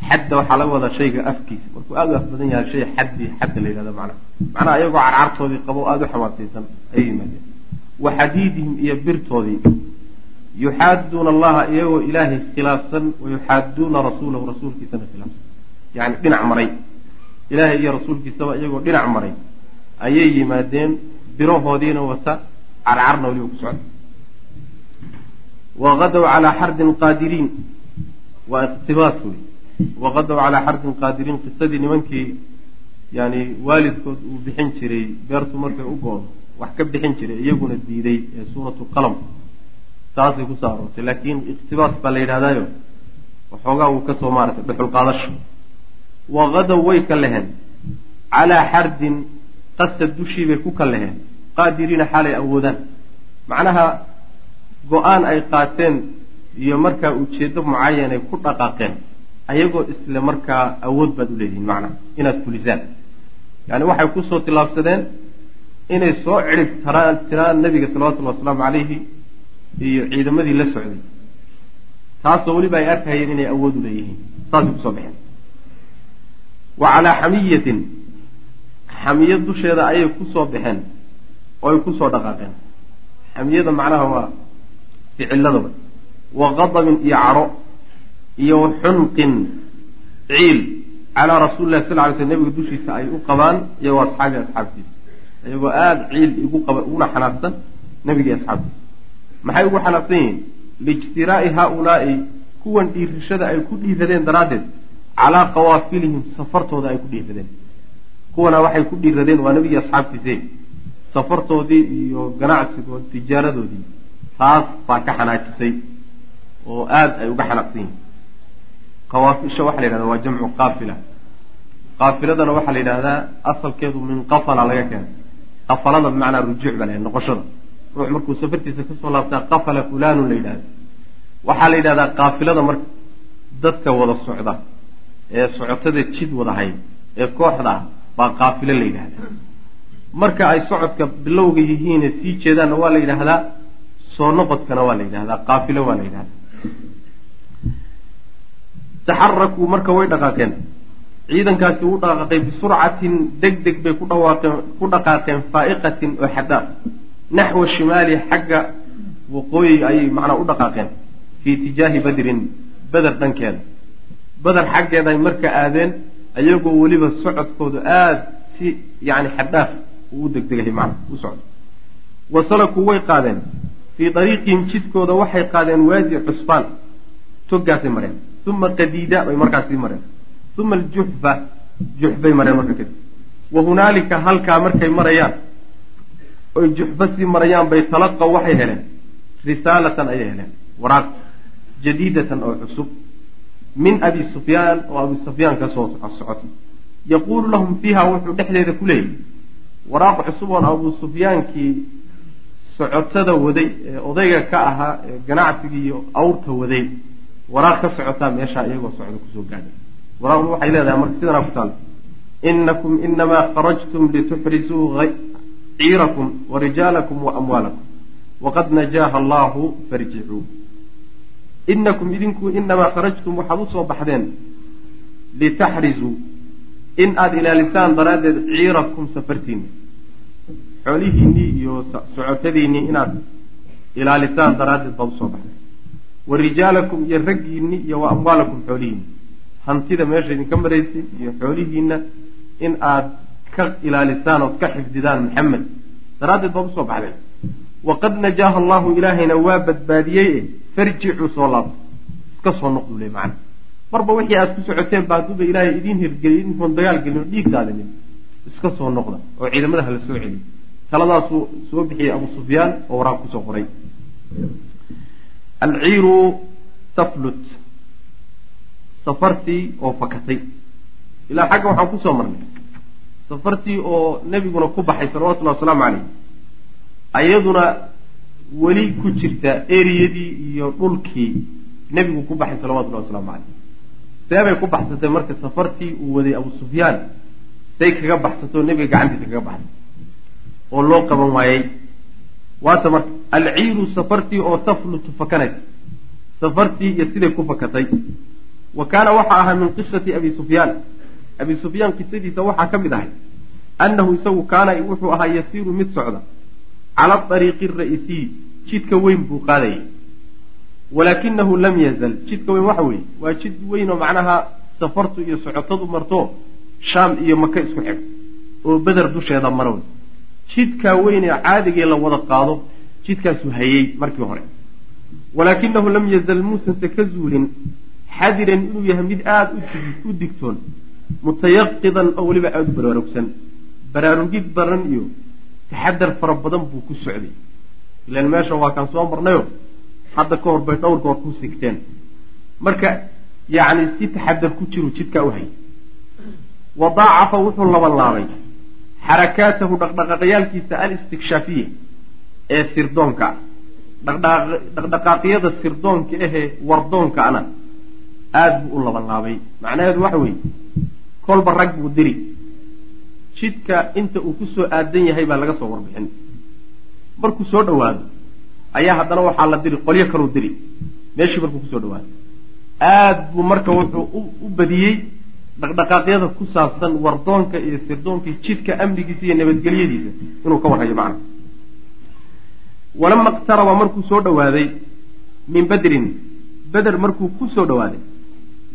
S3: xadda waxaa laga wadaa shayga afkiisa. Markuu aada u af badan yahay shay xaddi xadda la yidhahda macnaha. Macnaha iyagoo carcartoodii qabo aada u xamaasaysan ayay yimaadeen. Wa xadiidihim iyo birtoodii. Yuxaaduuna allaha iyagoo ilaahay khilaafsan wa yuxaaduuna rasuulahu rasuulkiisana khilaafsan. Yani dhinac maray. Ilaahay iyo rasuulkiisaba iyagoo dhinac maray. Ayay yimaadeen birahoodiina wata
S2: carcarna weliba ku socda waqadow calaa xardin qaadiriin. Waa iqtibaas wey waqadow calaa xardin qaadiriin qisadii nimankii yani waalidkood uu bixin jiray beertu markay u go-do wax ka bixin jiray iyaguna diiday ee suuratu qalam taasay ku soo aroortay laakiin iqtibaas baa la yidhahdaayo waxoogaa uu ka soo maaratay dhuxul qaadasho waqadow way ka leheen calaa xardin qasad dushii bay ku ka leheen qaadiriina xaalay awoodaan macnaha go'aan ay qaateen iyo markaa ujeeddo mucayan ay ku dhaqaaqeen ayagoo isle markaa awood baad u leedihiin macnaha inaad fulisaan. Yani waxay ku soo tillaabsadeen inay soo cidhib taraan tiraan nabiga salawatullahi wasalaamu calayhi iyo ciidamadii la socday. Taasoo weliba ay arkayeen inay awood u leeyihiin. Saasay ku soo baxeen. Wa calaa xamiyatin xamiya dusheeda ayay ku soo baxeen oo ay ku soo dhaqaaqeen. Xamiyada macnaha waa ficiladaba wa qadabin iyo cadho iyo xunqin ciil calaa rasuuli lahi sal ly sl nabiga dushiisa ay u qabaan iyagoo asxaabi asxaabtiisa. Iyagoo aada ciil igu qaba uguna xanaaqsan nabigii asxaabtiisa. Maxay ugu xanaaqsan yihiin? Liijtiraa'i haa-ulaa'i kuwan dhiirashada ay ku dhiiradeen daraaddeed calaa qawaafilihim safartooda ay ku dhiiradeen kuwana waxay ku dhiiradeen waa nabigii asxaabtiise safartoodii iyo ganacsigood tijaaradoodii taas baa ka xanaajisay oo aada ay uga xanaaqsan yihiin qawaafisha waxaa la yidhahda waa jamcu qaafila. Qaafiladana waxaa la yidhahdaa asalkeedu min qafala laga keenay. Qafalada bimacnaa rujuuc baa la noqoshada. Ruux markuu safartiisa ka soo laabtaa qafala fulanun la yidhahda waxaa la yidhahdaa qaafilada marka dadka wada socda ee socotada jid wada hay ee kooxda ah baa qaafilo la yidhahda marka ay socodka bilowga yihiine sii jeedaanna waa la yidhaahdaa soo noqodkana waa la yidhahdaa qaafilo waa la yidhahdaa taxarakuu marka way dhaqaaqeen. Ciidankaasi u dhaqaaqay bisurcatin deg deg bay ku dhawaaqeen ku dhaqaaqeen faa'iqatin oo xadaaf naxwa shimaali xagga waqooyi ayay macnaa u dhaqaaqeen fii tijaahi badrin beder dhankeeda. Beder xaggeeda ay marka aadeen ayagoo weliba socodkoodu aada si yani xadaaf uu u degdegahay macna u socdo. Wasalakuu way qaadeen. Fii dariiqihim jidkooda waxay qaadeen waadi cusbaan toggaasay mareen uma qadiida bay markaas sii mareen uma aljuxfa juxbay mareen marka kadib wa hunaalika halkaa markay marayaan oy juxfa sii marayaan bay talaqaw waxay heleen risaalatan ayay heleen waraaq jadiidatan oo cusub min abi sufyaan oo abi sufyaan ka soo socota yaquulu lahum fiiha wuxuu dhexdeeda ku leeyahy waraaq cusub oon abu sufyaankii socotada waday ee odayga ka ahaa ee ganacsigii iyo awrta waday waraaq ka socotaa meeshaa iyagoo socda ku soo gaadhay. Waraaqdu waxay leedahay marka sidanaa ku taala inakum inamaa kharajtum lituxrisuu ciirakum wa rijaalakum wa amwaalakum. Waqad najaaha allahu farjicuu inakum idinku inamaa kharajtum waxaad u soo baxdeen litaxrizuu in aada ilaalisaan daraaddeed ciirakum safartiinni xoolihiinnii iyo socotadiinnii inaad ilaalisaan daraaddeed baad u soo baxdeen wa rijaalakum iyo raggiinni iyo wa amwaalakum xoolihiinni hantida meesha idinka maraysay iyo xoolihiinna in aad ka ilaalisaan ood ka xifdidaan maxamed daraaddeed baad u soo baxdeen waqad najaaha allahu ilaahayna waa badbaadiyey e farjicuu soo laabta iska soo noqdu le macana marba wixii aad ku socoteen ba hadduuba ilaahay idiin hirgeliyay idinkoon dagaal gelin oo dhiig daadinin iska soo noqda oo ciidamadaha la soo celiy taladaasuu soo bixiyey abu sufyaan oo waraaq ku soo qoray alciiru taflut. Safartii oo fakatay. Ilaa xagga waxaan ku soo marnay. Safartii oo nebiguna ku baxay salawatullahi wasalaamu caleyh ayaduna weli ku jirta eriyadii iyo dhulkii nebigu ku baxay salawatullahi wasalaamu caleyh seebay ku baxsatay marka safartii uu waday abu sufyaan. Say kaga baxsatoo nebiga gacantiisa kaga baxday. Oo loo qaban waayey. Waata marka alciiru safartii oo taflutu fakanaysa safartii iyo siday ku fakatay. Wa kaana waxa ahaa min qisati abi sufyaan. Abi sufyaan qisadiisa waxaa ka mid ahay. Annahu isagu kaana wuxuu ahaa yasiiru mid socda. Cala ariiqi ra'isiy jidka weyn buu qaadayay walaakinahu lam yazal. Jidka weyn waxa weeye waa jid weyn oo macnaha safartu iyo socotadu marto shaam iyo maka isku xig oo beder dusheeda mara wey jidkaa weyn ee caadigee la wada qaado jidkaasuu hayey markii hore. Walaakinahu lam yazal muusanse ka zuulin xadiran inuu yahay mid aada u digtoon mutayaqidan oo weliba aada u baraarugsan baraarugid badan iyo taxadar fara badan buu ku socday. Ilan meesha waa kaan soo marnayo hadda ka hor bay dhowr goor ku sigteen. Marka yacni si taxadar ku jiru jidkaa u hayay wadaacafa wuxuu labanlaabay xarakaatahu dhaqdhaqaaqyaalkiisa alistikshafiya ee sirdoonka ah. Dhaqdhaqaaqyada sirdoonka ahee wardoonkaana aada buu u labanlaabay. Macnaheedu waxa weeye kolba rag buu diri. Jidka inta uu ku soo aadan yahay baa laga soo warbixin. Markuu soo dhowaado ayaa haddana waxaa la diri qolyo kaluu diri. Meeshii markuu ku soo dhawaado aada buu marka wuxuu u badiyey dhaqdhaqaaqyada ku saabsan wardoonka iyo sirdoonka jidka amnigiisa iyo nabadgelyadiisa inuu ka warhayo macna walama iqtaraba markuu soo dhowaaday min badrin beder markuu ku soo dhowaaday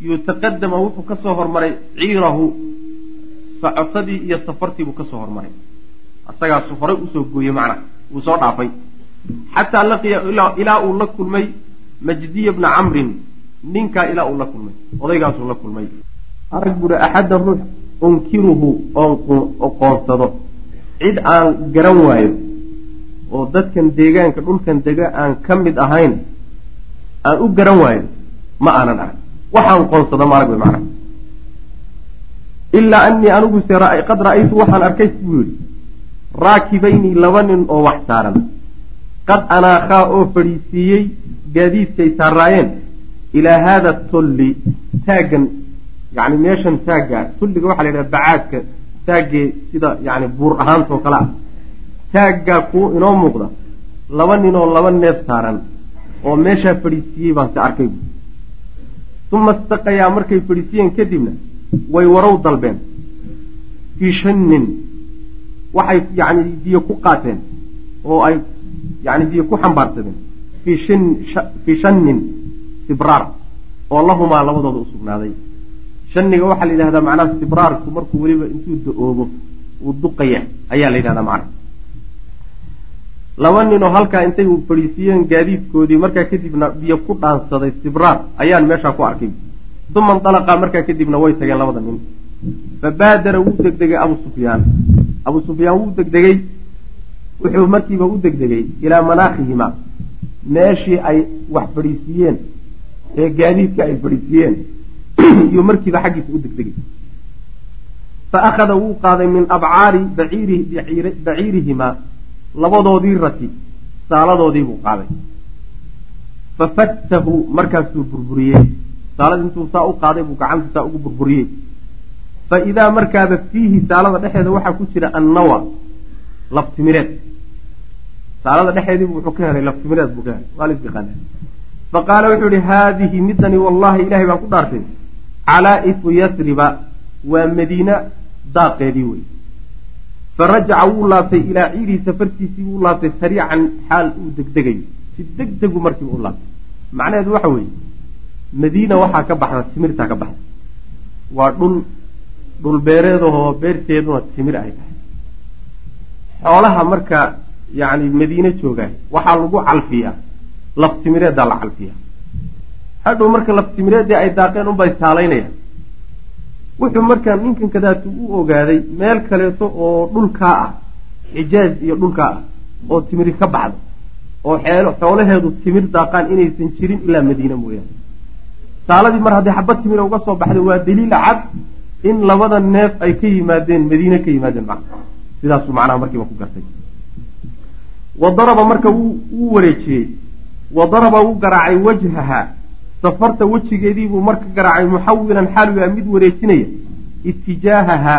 S2: yutaqadama wuxuu ka soo hormaray ciirahu socotadii iyo safartii buu ka soo hormaray. Asagaasu horay u soo gooyey macna wuu soo dhaafay. Xataa laqiya ilaa uu la kulmay majdiya bna camrin ninkaa ilaa uu la kulmay. Odaygaasuu la kulmay. Arag buuhi axadda ruux unkiruhu oon qoonsado cid aan garan waayo oo dadkan deegaanka dhulkan dega aan ka mid ahayn aan u garan waayo ma aanan arag waxaan qoonsado ma arag wey macnaha. Ilaa anii aniguse qad ra'aytu waxaan arkay buu yidhi raakibayni laba nin oo wax saaran. Qad anaakhaa oo fadhiisiiyey gaadiidkay saaraayeen ilaa haada tulli taaggan yani meeshan taagga tulliga waxaa la yidhaha bacaadka taaggee sida yani buur ahaantoo kale ah taaggaa kuwo inoo muuqda laba ninoo laba neef saaran oo meeshaa fadhiisiiyey baan se arkay. Uma istaqayaa markay fadhiisiiyeen kadibna way warow dalbeen. Fii shannin waxay yani biyo ku qaateen oo ay yani biyo ku xambaarsadeen. Fii shannin sibraar oo lahumaa labadooda u sugnaaday. Shanniga waxaa la yidhahdaa macnaha sibraarku markuu weliba intuu da'oobo uu duqaya ayaa la yidhahdaa macnaha laba ninoo halkaa intay fadhiisiiyeen gaadiidkoodii markaa kadibna biyo ku dhaansaday sibraar ayaan meeshaa ku arkay. Uma indalaqaa markaa kadibna way tageen labada nin. Fabaadara wuu degdegay abu sufyaan. Abu sufyaan wuu degdegay. Wuxuu markiiba u degdegay ilaa manaakihima meeshii ay wax fadhiisiiyeen ee gaadiidka ay fadhiisiiyeen (clears throat) iyo markiiba xaggiisa u degdegay. Fa akhada wuu qaaday min abcaari baciirihimaa labadoodii rati saaladoodii buu qaaday. Fa fattahu markaasuu burburiyey. Saalada intuu saa u qaaday buu gacanta saa ugu burburiyey. Fa idaa markaaba fiihi saalada dhexeeda waxaa ku jira annawa laftimireed. Saalada dhexeediibu wuxuu ka helay laftimireed buu ka helay. Waa la yaqaana fa qaala wuxuu yihi haadihi midani wallahi ilahay baan ku dhaartay. Calaa'ifu yasriba waa madiina daaqeedii wey farajaca wuu laabtay ilaa ciirihi safartiisii wuu laabtay sariican xaal uu degdegayo si deg degu markiiba u laabtay. Macnaheedu waxa weeye madiina waxaa ka baxda timirtaa ka baxda. Waa dhul dhul beereedahoo beerteeduna timir ay tahay. Xoolaha marka yacni madiine joogaan waxaa lagu calfiyaa. Laftimireeddaa la calfiyaa. Hadhow marka laftimireeddii ay daaqeen unbay saalaynayaan wuxuu markaa ninkan kadaatu u ogaaday meel kaleeto oo dhulkaa ah xijaaj iyo dhulkaa ah oo timiri ka baxdo oo xoolaheedu timir daaqaan inaysan jirin ilaa madiine mooyaane. Saaladii mar haddii xabad timira uga soo baxday waa daliila cad in labada neef ay ka yimaadeen madiine ka yimaadeen macna sidaasuu macnaha markiiba ku gartay. Wa daraba marka wuu wareejiyey. Wa daraba wuu garaacay wajhaha safarta wejigeediibuu marka garaacay muxawilan xaaluyaa mid wareejinaya. Itijaahaha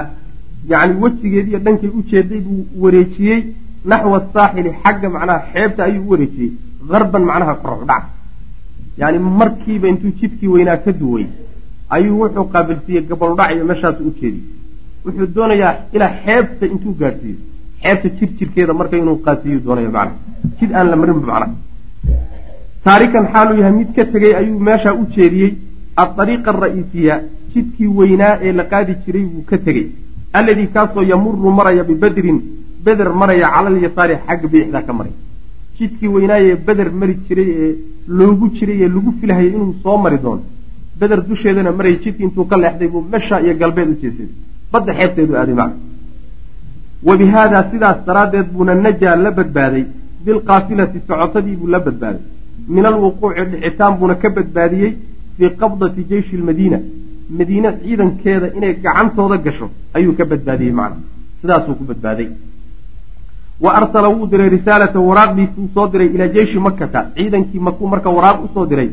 S2: yacni wejigeediiyo dhankay u jeeday buu wareejiyey. Naxwa asaaxili xagga macnaha xeebta ayuu u wareejiyey. Harban macnaha korocdhac yacni markiiba intuu jidkii weynaa ka duway ayuu wuxuu qaabilsiiyey gaboldhac iyo meeshaasu u jeediyey. Wuxuu doonayaa ilaa xeebta intuu gaadhsiiyo. Xeebta jir jirkeeda marka inuu qaasiiyu doonaya macnaha. Jid aan la marinba macnaha taarikan xaaluu yahay mid ka tegey ayuu meeshaa u jeediyey. Aariiqa ara'iisiya jidkii weynaa ee la qaadi jiray buu ka tegey. Alladii kaasoo yamuru maraya bibadrin beder maraya cala alyasaari xagga bidixdaa ka maray. Jidkii weynaayee beder mari jiray ee loogu jiray ee lagu filahayay inuu soo mari doono. Beder dusheedana marayay jidkii intuu ka leexday buu meesha iyo galbeed u jeesaday. Badda xeebteedu aaday macna wa bi haadaa sidaas daraaddeed buuna najaa la badbaaday. Bilqaafilati socotadii buu la badbaaday min alwuquuci dhicitaan buuna ka badbaadiyey fii qabdati jeyshi lmadiina madiine ciidankeeda inay gacantooda gasho ayuu ka badbaadiyey macna. Sidaasuu ku badbaaday. Wa arsala wuu diray risaalata waraaqdiisuu soo diray ilaa jeyshi makata ciidankii makuu marka waraaq u soo diray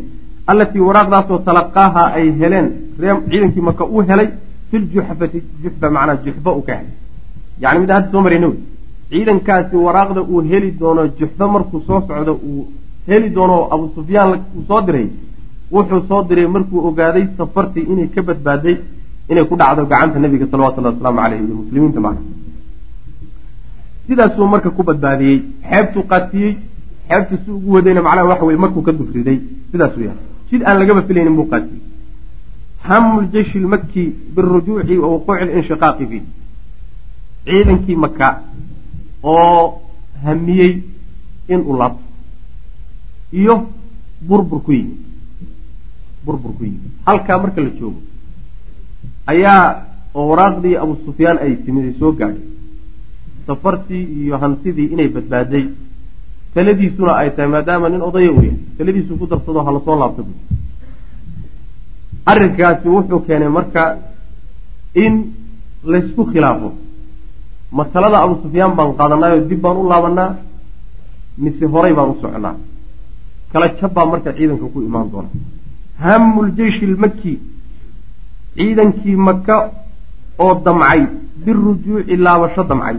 S2: allatii waraaqdaasoo talaqaaha ay heleen ciidankii maka uu helay filjuxfati juxfa macnaa juxfa uu ka helay. Yani mid hadda soo marayna wey. Ciidankaasi waraaqda uu heli doono juxfa markuu soo socdo uu heli doono abu sufyaan uu soo diray wuxuu soo diray markuu ogaaday safartii inay ka badbaaday inay ku dhacdo gacanta nabiga salawatullahi wasalaamu caleyhi iyo muslimiinta macna sidaasuu marka ku badbaadiyey xeebtuu qaatiyey xeebtu si ugu wadayna macnaha waxa weye markuu ka dufriday sidaasuu yahay jid aan lagaba filaynin buu qaatiyey. Hamu ljeyshi lmaki birujuuci wa wuquuci linshiqaaqi fiih. Ciidankii maka oo hamiyey in uu laabto iyo burbur ku yimid. Burbur ku yimid. Halkaa marka la joogo ayaa oo waraaqdii abu sufyaan ay timid soo gaadhay. Safartii iyo hantidii inay badbaaday. Taladiisuna ay tahay maadaama nin odaya u yahay taladiisu ku darsado ha la soo laabta bu arrinkaasi wuxuu keenay marka in laysku khilaafo. Masalada abu sufyaan baan qaadanaayo dib baan u laabanaa mise horay baan u soconaa kala jab baa marka ciidanka ku imaan doona. Hamu ljeyshi lmaki ciidankii maka oo damcay birujuuci laabasho damcay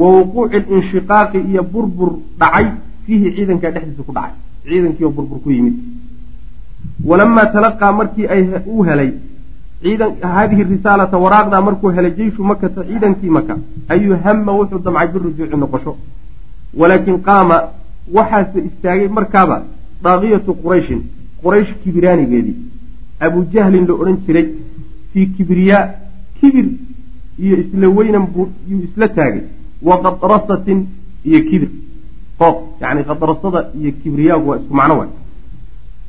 S2: wa wuquuci linshiqaaqi iyo burbur dhacay fiihi ciidankaa dhexdiisa ku dhacay ciidankii oo burbur ku yimid. Walamaa talaqaa markii ay uu helay haadihi risaalata waraaqdaa markuu helay jeyshu makata ciidankii maka ayuu hama wuxuu damcay birujuuci noqosho. Walaakin qaama waxaase istaagay markaaba daaqiyatu qurayshin quraysh kibiraanigeedii abujahlin la odhan jiray fii kibriyaa kibir iyo isla weynan buu yuu isla taagay. Wa qadrasatin iyo kibir. Qooq yacni qadrasada iyo kibriyaagu waa isku macno waay.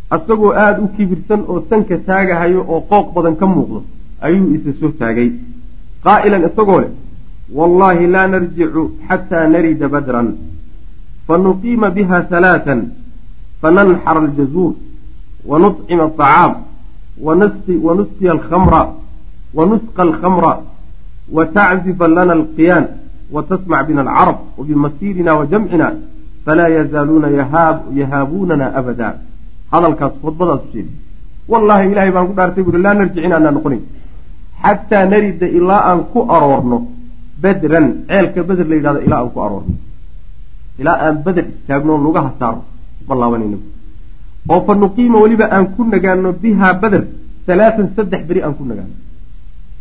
S2: Asagoo aada u kibirsan oo sanka taagahayo oo qooq badan ka muuqdo ayuu isa soo taagay. Qaa'ilan isagoo leh wallaahi laa narjicu xataa narida badran fanuqiima biha halaatan fananxara aljazuur wanuطcima aطacaam wanusqiya alkhamra wanusqa alkhamra wataczifa lana alqiyaan watasmac bina alcarab wabimasiirina wajamcina falaa yazaaluuna yahaabuunana abada hadalkaas khudbadaas sheegi wallaahi ilaahay baan ku dhaartay buuri laa narjic inaanaa noqonayn xataa narida ilaa aan ku aroorno bedran ceelka beder la yidhahdo ilaa aan ku aroorno ilaa aan beder istaagno lugaha saarno ma laabanayna oo fa nuqiima weliba aan ku nagaano bihaa beder halaatan saddex beri aan ku nagaano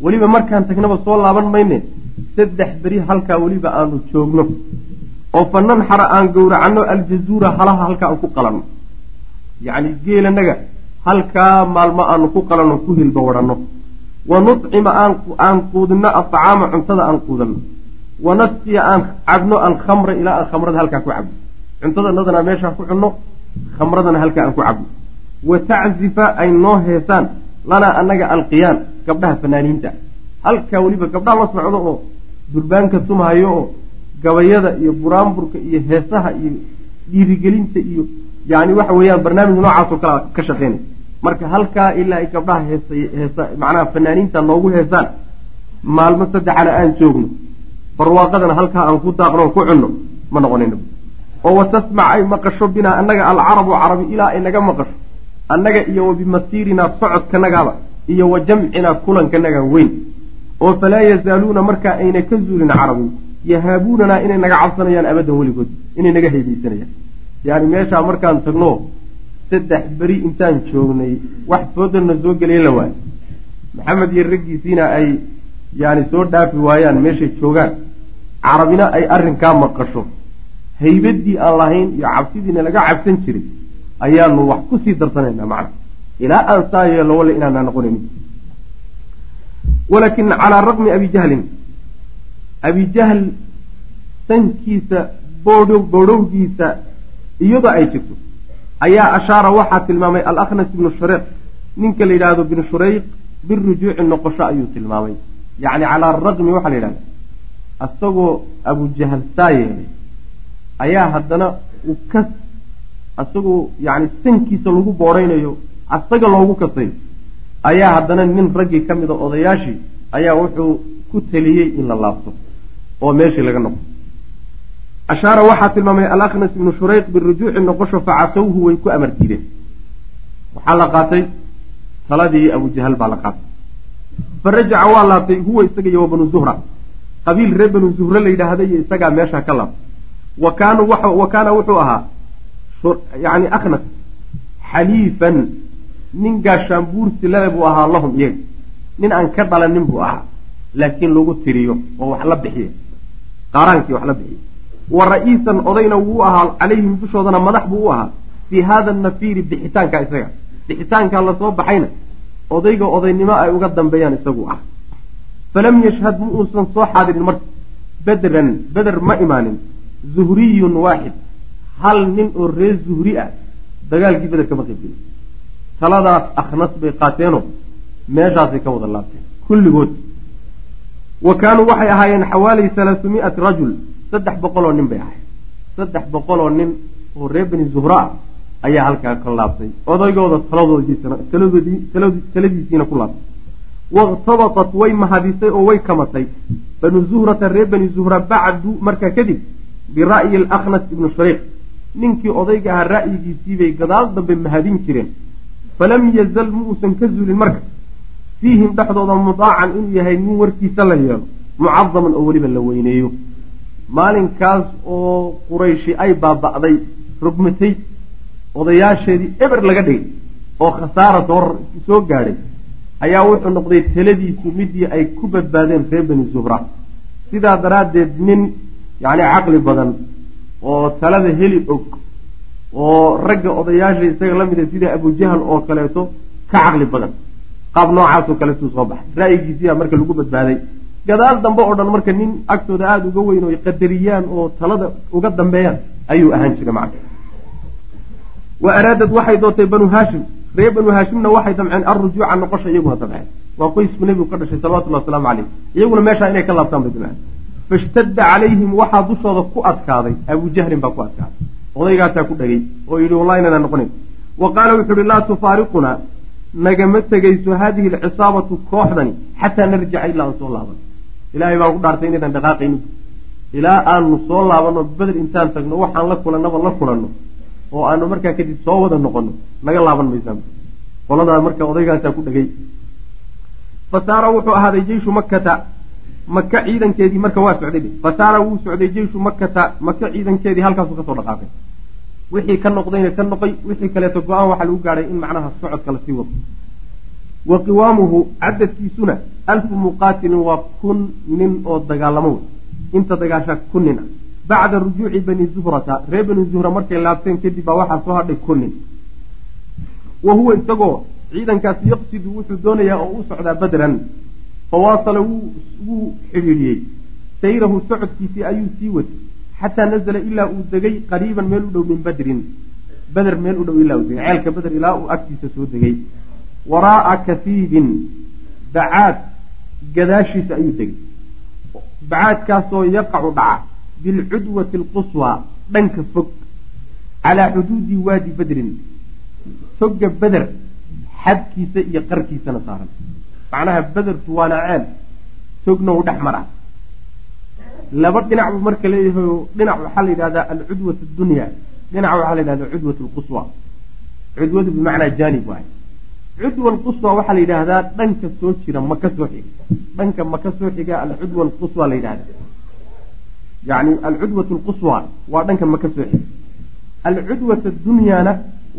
S2: weliba markaan tagnaba soo laaban mayne saddex beri halkaa weliba aanu joogno. Oo fa nanxara aan gowracanno aljazuura halaha halkaa aan ku qalanno. Yacni geelanaga halkaa maalmo aanu ku qalanno ku hilba wadhanno wa nucima aan quudinno aطacaama cuntada aan quudanno wa nasqiya aan cabno alkhamra ilaa aan khamrada halkaa ku cabno cuntada nadana meeshaa ku cunno khamradana halkaa aan ku cabno wa taczifa ay noo heesaan lanaa annaga alqiyaan gabdhaha fanaaniinta. Halkaa weliba gabdhaha la socdo oo durbaanka tumhayo oo gabayada iyo buraanburka iyo heesaha iyo dhiirigelinta iyo yani waxa weeyaan barnaamij noocaasoo kale ka shaqeynay marka halkaa ilaa ay gabdhaha heesa heesa macnaha fanaaniinta noogu heesaan maalmo saddexana aan joogno barwaaqadana halkaa aan ku daaqno ku cunno ma noqonayna oo watasmac ay maqasho binaa annaga alcarabu carabi ilaa ay naga maqasho. Annaga iyo wa bimasiirinaa socodkanagaaba iyo wa jamcinaa kulankanaga weyn. Oo falaa yazaaluuna markaa ayna ka zuulin carabi yahaabuunanaa inay naga cabsanayaan abadan weligood inay naga haybeysanayaan. Yani meeshaa markaan tagno saddex beri intaan joognay wax foodana soo gelaya la waayo. Maxamed iyo raggiisiina ay yani soo dhaafi waayaan meeshay joogaan carabina ay arrinkaa maqasho. Haybadii aan lahayn iyo cabsidiina laga cabsan jiray ayaanu wax ku sii darsanaynaa macna. Ilaa aan saa yeelo walla inaanaa noqonayn walaakin calaa raqmi abi jahlin abi jahl sankiisa boodhow boodhowgiisa iyadoo ay jirto ayaa ashaara waxaa tilmaamay alakhnas ibnu shureyq ninka la yidhaahdo binu shureyq birujuuci noqosho ayuu tilmaamay. Yacni calaa araqmi waxaa la yidhahda isagoo abujahal saa yeelay ayaa haddana u kas isagoo yacni sankiisa lagu boodhaynayo asaga loogu kasayo ayaa haddana nin raggii ka mida odayaashii ayaa wuxuu ku teliyey in la laabto oo meeshii laga noqo ashaara waxaa tilmaamay alaknas ibnu shurayq birujuuci noqosho facasawhu way ku amar diideen. Waxaa la qaatay taladii abujahal baa la qaatay. Fa rajaca waa laabtay huwa isaga iyo wa banu zuhra qabiil reer banu zuhre la yidhaahda iyo isagaa meeshaa ka laabtay wa kaanu wa kaana wuxuu ahaa yani akhnas xaliifan nin gaashaanbuursi lale buu ahaa lahum iyaga. Nin aan ka dhalanin buu ahaa laakiin lagu tiriyo oo wax la bixiya qaaraankii wax la bixiya wa ra'iisan odayna wuu ahaa calayhim dushoodana madax buu u ahaa fii haada nafiiri bixitaanka isaga. Bixitaankaa la soo baxayna odayga odaynimo ay uga dambeeyaan isagu ah falam yashhad ma uusan soo xaadirin marka bedran beder ma imaanin zuhriyun waaxid hal nin oo reer zuhri ah dagaalkii beder kama qayb gelin taladaas akhnas bay qaateenoo meeshaasay ka wada laabteen kulligood wa kaanuu waxay ahaayeen xawaali halaahumi'ati rajul saddex boqoloo nin bay ahayd saddex boqoloo nin oo reer bani zuhra ah ayaa halkaa ka laabtay odaygooda taladoodiisana taladiisiina ku laabtay wakhtabatat way mahadisay oo way kamatay banu zuhrata reer bani zuhra bacdu markaa kadib bira'yi alakhnas ibnu shariiq ninkii odayga ahaa ra'yigiisiibay gadaal dambe mahadin jireen falam yazal ma uusan ka zulin marka fiihim dhexdooda mudaacan inuu yahay nin warkiisa la yeelo mucadaman oo weliba la weyneeyo maalinkaas oo qurayshi ay baaba'day rogmatay odayaasheedii eber laga dhigay oo khasaara soo gaadhay ayaa wuxuu noqday taladiisu midii ay ku badbaadeen reer bani zuhra sidaa daraaddeed nin yacni caqli badan oo talada heli og oo ragga odayaasha isaga la mida sida abujahal oo kaleeto ka caqli badan. Qaab noocaasoo kaleetuu soo baxay. Ra'yigiisiyaa marka lagu badbaaday. Gadaal dambe oo dhan marka nin agtooda aada uga weyn oo qadariyaan oo talada uga dambeeyaan ayuu ahaan jiray macna wa araadad waxay dootay banu haashim reer banu haashimna waxay damceen alrujuuca noqosha iyaguna damceen waa qoysku nebigu ka dhashay salawatullahi wasalaamu caleyh iyaguna meeshaa inay ka laabtaan bay damceen. Fashtadda calayhim waxaa dushooda ku adkaaday abujahlin baa ku adkaaday. Odaygaasaa ku dhegay oo yidhi wallahi inanaan noqonayn wa qaala wuxuu ihi laa tufaariqunaa nagama tegayso haadihi alcisaabatu kooxdani xataa narjica ilaa aan soo laaban. Ilaahay baan ku dhaartay inaynan dhaqaaqaynin. Ilaa aanu soo laabanno beder intaan tagno waxaan la kulannaba la kulanno oo aanu markaa kadib soo wada noqonno naga laaban maysaan qoladaa marka odaygaasaa ku dhegay. Fasaara wuxuu ahaaday jeyshu makkata. Maka ciidankeedii marka waa socday fasaara wuu socday jeyshu makkata. Maka ciidankeedii halkaasuu ka soo dhaqaaqay. Wixii ka noqdayna ka noqay wixii kaleeto go'aan waxaa lagu gaadhay in macnaha socodka la sii wado. Wa qiwaamuhu cadadkiisuna alfu muqaatilin waa kun nin oo dagaalamo wey inta dagaashaa kun nin ah bacda rujuuci bani zuhrata reer bani zuhra markay laabteen kadib baa waxaa soo hadhay kun nin wa huwa isagoo ciidankaasi yaqsidu wuxuu doonayaa oo u socdaa badran fawaasala wuu xidhiidhiyey sayrahu socodkiisii ayuu sii watay xataa nazala ilaa uu degay qariiban meel u dhow min badrin beder meel u dhow ilaa uu degay ceelka beder ilaa uu agtiisa soo degay waraa'a kasiibin bacaad gadaashiisa ayuu degay bacaadkaasoo yaqacu dhaca bilcudwati alquswaa dhanka fog calaa xuduudi waadi badrin toga beder xadkiisa iyo qarkiisana saaran macnaha bedertu waana ceel togna uu dhex mara laba dhinac buu marka leeyahay dhinac waxaa la yidhahdaa alcudwat addunya dhinac waxaa la yidhahdaa cudwat alquswa cudwadu bimacnaa jaanib waay cudwa alquswa waxaa la yidhaahdaa dhanka soo jira maka soo xiga dhanka maka soo xiga alcudwa alquswa la yidhahdaa yani alcudwat alquswa waa dhanka maka soo xiga alcudwat addunyaana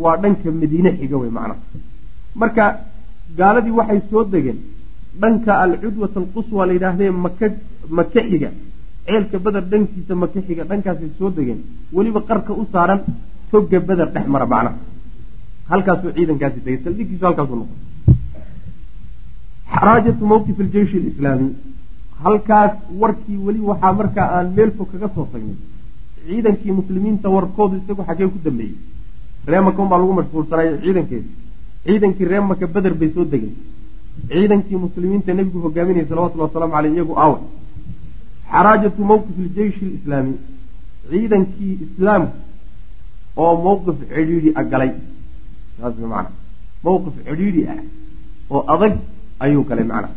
S2: waa dhanka madiine xiga wey macnaha marka gaaladii waxay soo degeen dhanka alcudwat alquswa la yidhaahdee maka maka xiga ceelka beder dhankiisa maka xiga dhankaasay soo degeen weliba qarka u saaran toga beder dhex mara macnaha halkaasuu ciidankaasi tegay saldhigiisu halkaasuu noqon xaraajatu mawqif aljeyshi alislaami halkaas warkii weli waxaa markaa aan meel fog kaga soo tagnay. Ciidankii muslimiinta warkoodu isagu xaggee ku dambeeyey. Ree maka un baa lagu mashquulsanay ciidankeeda ciidankii ree maka beder bay soo degeen. Ciidankii muslimiinta nebigu hogaaminayay salawatullhi wasalaamu caleyh iyagu aawa. Xaraajatu mawqif iljeyshi alislaami. Ciidankii islaamka oo mawqif cidhiidhi a galay saas macana mawqif cidhiidhi ah oo adag ayuu galay macna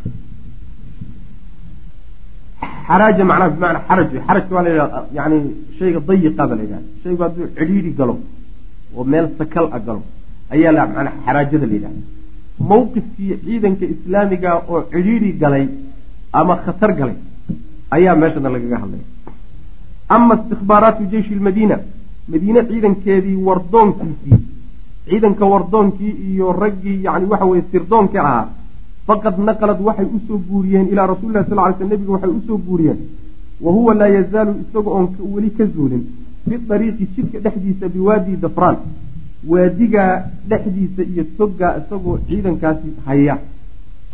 S2: xaraaja macnaha bimacnaa xaraj wey xarajka waa la yani shayga dayiqa ba la yidhahda shaygu hadduu cidhiidhi galo oo meel sakal a galo ayaa la manaa xaraajada la yidhahda mawqifkii ciidanka islaamiga oo cidhiidhi galay ama khatar galay ayaa meeshana lagaga hadlaya. Ama istikbaaraatu jeyshi lmadiina madiine ciidankeedii wardoonkiisii ciidanka wardoonkii iyo raggii yani waxa weye sirdoonka ahaa faqad naqalad waxay u soo guuriyeen ilaa rasuli lah sal ly sl nebiga waxay u soo guuriyeen. Wa huwa laa yazaalu isaga oon weli ka zuulin. Fi dariiqi jidka dhexdiisa biwaadi dafraan. Waadigaa dhexdiisa iyo togaa isagoo ciidankaasi haya.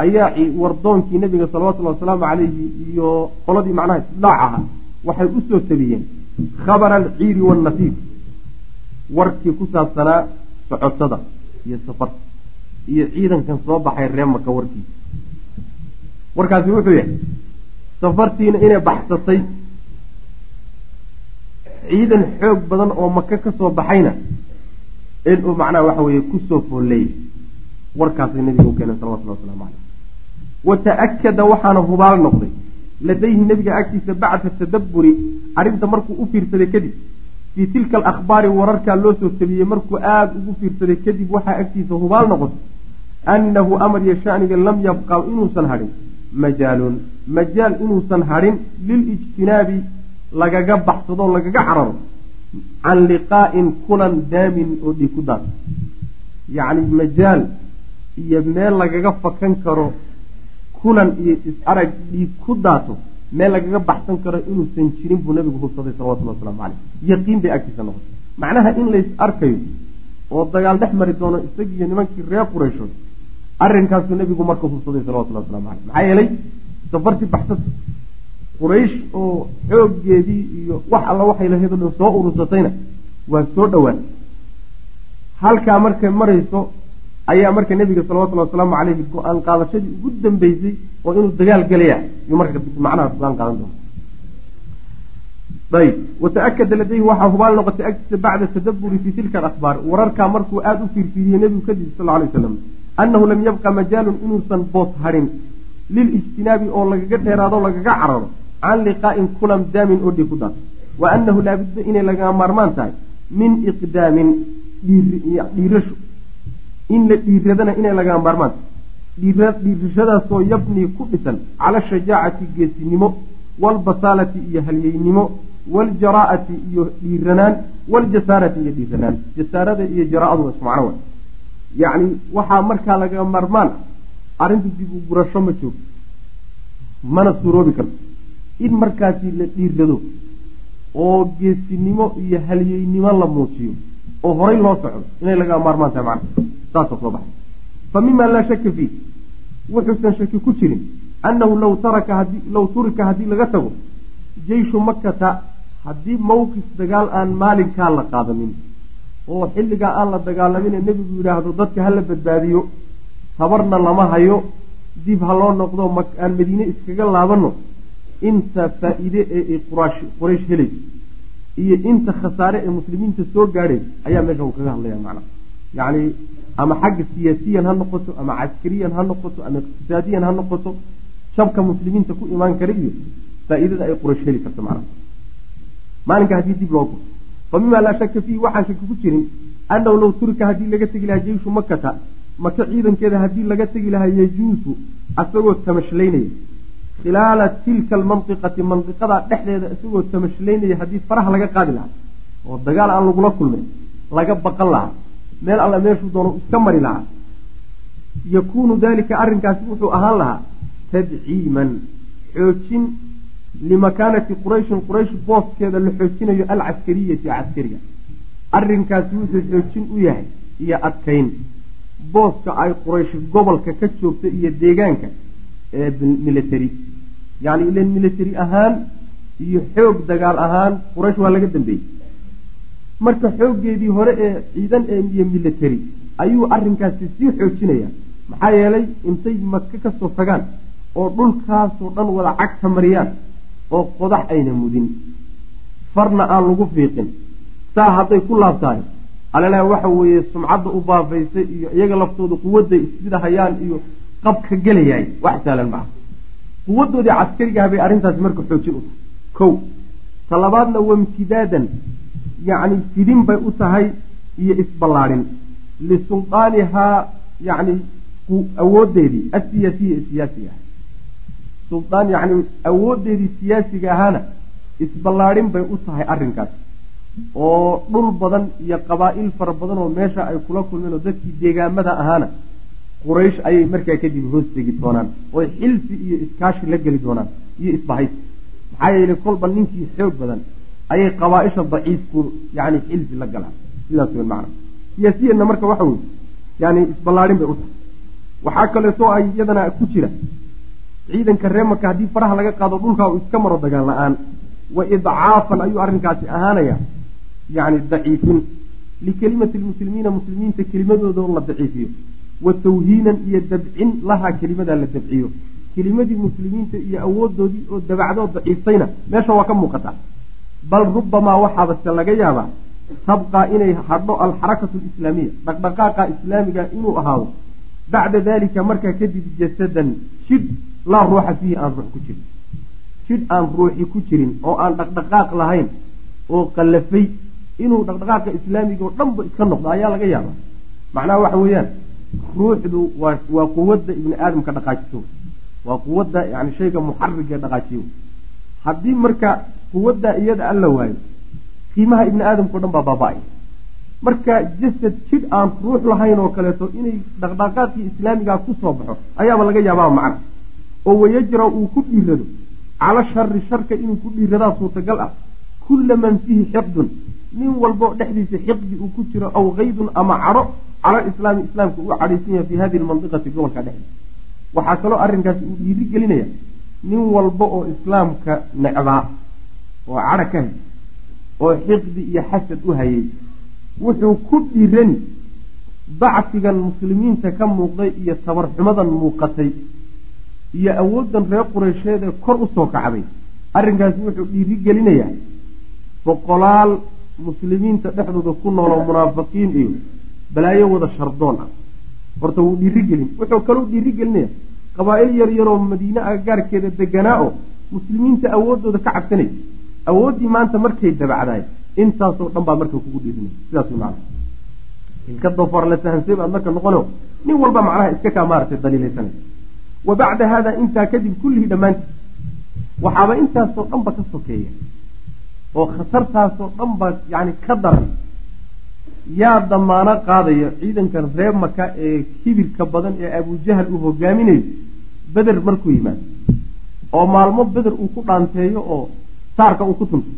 S2: Ayaa wardoonkii nebiga salawatullhi wasalaamu calayhi iyo qoladii macnaha isdilaac aha waxay u soo tabiyeen khabara alciiri waannafiif warkii ku saabsanaa socotada iyo safarta iyo ciidankan soo baxay ree maka warkiisa warkaasi wuxuu yahay safartiina inay baxsatay ciidan xoog badan oo maka ka soo baxayna inuu macnaha waxa weeye ku soo foolleeyay warkaasay nabiga u keeneen salawatulli waslamu caleyh wa ta'akada waxaana hubaal noqday ladayhi nebiga agtiisa bacda tadabburi arrinta markuu u fiirsaday kadib fii tilka alakhbaari wararkaa loo soo tabiyey markuu aada ugu fiirsaday kadib waxaa agtiisa hubaal noqotay annahu amar iyo shaniga lam yabqa inuusan hadhin majaalun majaal inuusan hadhin lilijtinaabi lagaga baxsadoo lagaga cararo can liqaa'in kulan daamin oo dhiig ku daato yacni majaal iyo meel lagaga fakan karo kulan iyo is-arag dhiig ku daato meel lagaga baxsan karo inuusan jirin buu nabigu hubsaday salawatulli waslamu caleyh yaqiin bay agtiisa noqotay macnaha in lays arkayo oo dagaal dhex mari doono isagiiyo nimankii reer qureyshood arrinkaasuu nebigu marka hubsaday salawatullahi waslamu caleyh maxaa yeelay safartii baxsata quraysh oo xooggeedii iyo wax alla waxay lahayd o dhan soo urursatayna waa soo dhowaan. Halkaa markay marayso ayaa marka nebiga salawatullhi wasalaamu caleyhi go'aan qaadashadii ugu dambeysay oo inuu dagaal gelaya yuu marka macnaha go'aan qaadan doona ayb wata-akada ladayhi waxaa hubaal noqotay agtiisa bacda tadabburi fii tilka alakhbaar. Wararkaa markuu aada u fiirfiiriyey nebigu kadib sal alay waslam annahu lam yabqa majaalun inuusan boos hadhin lilijtinaabi oo lagaga dheeraado lagaga cararo can liqaa'in kulan daamin oo dhig ku daato wa annahu laabudda inay lagama maarmaan tahay min iqdaamin dhiirasho. In la dhiiradana inay lagama maarmaan. Tahay dhiirashadaasoo yabnii ku dhisan cala shajaacati geesinimo waalbasaalati iyo halyeynimo waljaraa'ati iyo dhiiranaan waaljasaarati iyo dhiiranaan. Jasaarada iyo jaraa'adu waa isku macno wa yacni waxaa markaa laga marmaan arrintu dib u gurasho ma joogto mana suuroobi karto. In markaasi la dhiirado oo geesinimo iyo halyeynimo la muujiyo oo horay loo socdo inay laga maarmaan tahay macna. Saasoo soo baxay. Fa mima laa shaka fiih. Wuxuusan shaki ku jirin annahu law taraka haddii law turika haddii laga tago jeyshu makata haddii mawqif dagaal aan maalinkaa la qaadanin oo xilligaa aan la dagaalamine nebigu yidhaahdo dadka hala badbaadiyo. Tabarna lama hayo. Dib ha loo noqdo aan madiine iskaga laabanno. Inta faa-iide ee quraash quraysh helay iyo inta khasaare ee muslimiinta soo gaadhay ayaa meesha uu kaga hadlaya macna. Yacni ama xagga siyaasiyan ha noqoto ama caskariyan ha noqoto ama iqtisaadiyan ha noqoto shabka muslimiinta ku imaan kara iyo faa-iidada ay quraysh heli karto macna. Maalinka haddii dib loo guro fa mima laa shaka fiihi waxaan shaki ku jirin annahu law turika haddii laga tegi lahaa jeyshu makata maka ciidankeeda haddii laga tegi lahaa yajuusu asagoo tamashlaynaya khilaala tilka almantiqati mandiqadaa dhexdeeda isagoo tamashlaynaya haddii faraha laga qaadi lahaa oo dagaal aan lagula kulmay laga baqan lahaa meel alla meeshuu doono iska mari lahaa yakuunu dalika arrinkaasi wuxuu ahaan lahaa tadciiman xoojin limakaanati qurayshin quraysh booskeeda la xoojinayo alcaskariyati caskariga arrinkaasi wuxuu xoojin u yahay iyo adkayn booska ay quraysh gobolka ka joogta iyo deegaanka ee military yacni ilan military ahaan iyo xoog dagaal ahaan quraysh waa laga dambeeyey marka xooggeedii hore ee ciidan ee iyo military ayuu arrinkaasi sii xoojinaya maxaa yeelay intay maka ka soo tagaan oo dhulkaasoo dhan wada cagta mariyaan oo qodax ayna mudin. Farna aan lagu fiiqin. Saa hadday ku laabtahay alalaha waxa weeye sumcadda u baafaysay iyo iyaga laftooda quwadday isbida hayaan iyo qabka gelayahay wax saalan maaha quwadoodii caskarigaha bay arrintaasi marka xoojin u tahay. Kow talabaadna wamtidaadan yacni fidin bay u tahay iyo isballaadhin lisuldaanihaa yacni awoodeedii asiyaasiya siyaasiga ah suldaan yacni awoodeedii siyaasiga ahaana isballaadhin bay u tahay arrinkaas. Oo dhul badan iyo qabaa'il fara badan oo meesha ay kula kulmeen oo dadkii deegaamada ahaana quraysh ayay markaa kadib hoos tegi doonaan oy xilfi iyo iskaashi la geli doonaan iyo isbahaysi. Maxaa yeele kolba ninkii xoog badan ayay qabaaisha daciifku yani xilfi la galaan. Sidaas wen macna. Siyaasiyanna marka waxa weye yani isballaadhin bay u tahay. Waxaa kaleeto ay iyadana ku jira ciidanka ree maka haddii faraha laga qaado dhulkaa uu iska maro dagaal la'aan. Wa idcaafan ayuu arrinkaasi ahaanaya yani daciifin. Likelimati lmuslimiina muslimiinta kelimadooda la daciifiyo. Wa tawhiinan iyo dabcin lahaa kelimadaa la dabciyo. Kelimadii muslimiinta iyo awoodoodii oo dabacdoo daciiftayna meesha waa ka muuqataa bal rubamaa waxaabase laga yaabaa tabqaa inay hadho alxarakatu alislaamiya dhaqdhaqaaqa islaamiga inuu ahaado. Bacda dalika markaa kadib jasadan jidh laa ruuxa fiihi aan ruux ku jirin. Jidh aan ruuxi ku jirin oo aan dhaqdhaqaaq lahayn oo qallafay inuu dhaqdhaqaaqa islaamiga oo dhanba iska noqdo ayaa laga yaabaa. Macnaha waxa weeyaan ruuxdu waa quwadda ibni aadamka dhaqaajiso. Waa quwadda yani shayga muxarigee dhaqaajiyo. Haddii marka quwadda iyada alla waayo qiimaha ibni aadamkao dhan baa baaba-ay. Marka jasad jidh aan ruux lahayn oo kaleeto inay dhaqdhaqaaqii islaamigaa ku soo baxo ayaaba laga yaabaa macna oo wayajra uu ku dhiirado cala shari sharka inuu ku dhiiradaa suurtagal ah kulla man fiihi xiqdun nin walbo dhexdiisa xiqdi uu ku jiro aw kaydun ama cadho cala islaami islaamka uu cadhaysan yahay fi hadihi lmandiqati gobolka dhexdiisa. Waxaa kaloo arrinkaasi uu dhiiri gelinaya nin walba oo islaamka necbaa oo cadha ka hay oo xiqdi iyo xasad u hayay wuxuu ku dhiirani dacfigan muslimiinta ka muuqday iyo tabarxumadan muuqatay iyo awooddan reer qureysheed ee kor u soo kacday. Arrinkaasi wuxuu dhiiri gelinayaa boqolaal muslimiinta dhexdooda ku nooloo munaafiqiin iyo balaayo wada shardoon ah. Horta wuu dhiiri gelin wuxuu kaloo dhiiri gelinaya qabaa'il yar yaroo madiine agagaarkeeda deganaa oo muslimiinta awooddooda ka cabsanay. Awooddii maanta markay dabacdaay intaasoo dhan baa marka kugu dhiirinay. Sidaas wy macana ilka doofaar la sahansay baad marka noqono nin walba macnaha iska kaa maaratay daliilaysanay wa bacda haada intaa kadib kullihii dhammaantii waxaaba intaasoo dhanba ka sokeeya. Oo khatartaasoo dhanba yani ka daran. Yaa damaano qaadaya ciidankan reer maka ee kibirka badan ee abujahal uu hogaaminayo beder markuu yimaado. Oo maalmo beder uu ku dhaanteeyo oo saarka uu ku tunto.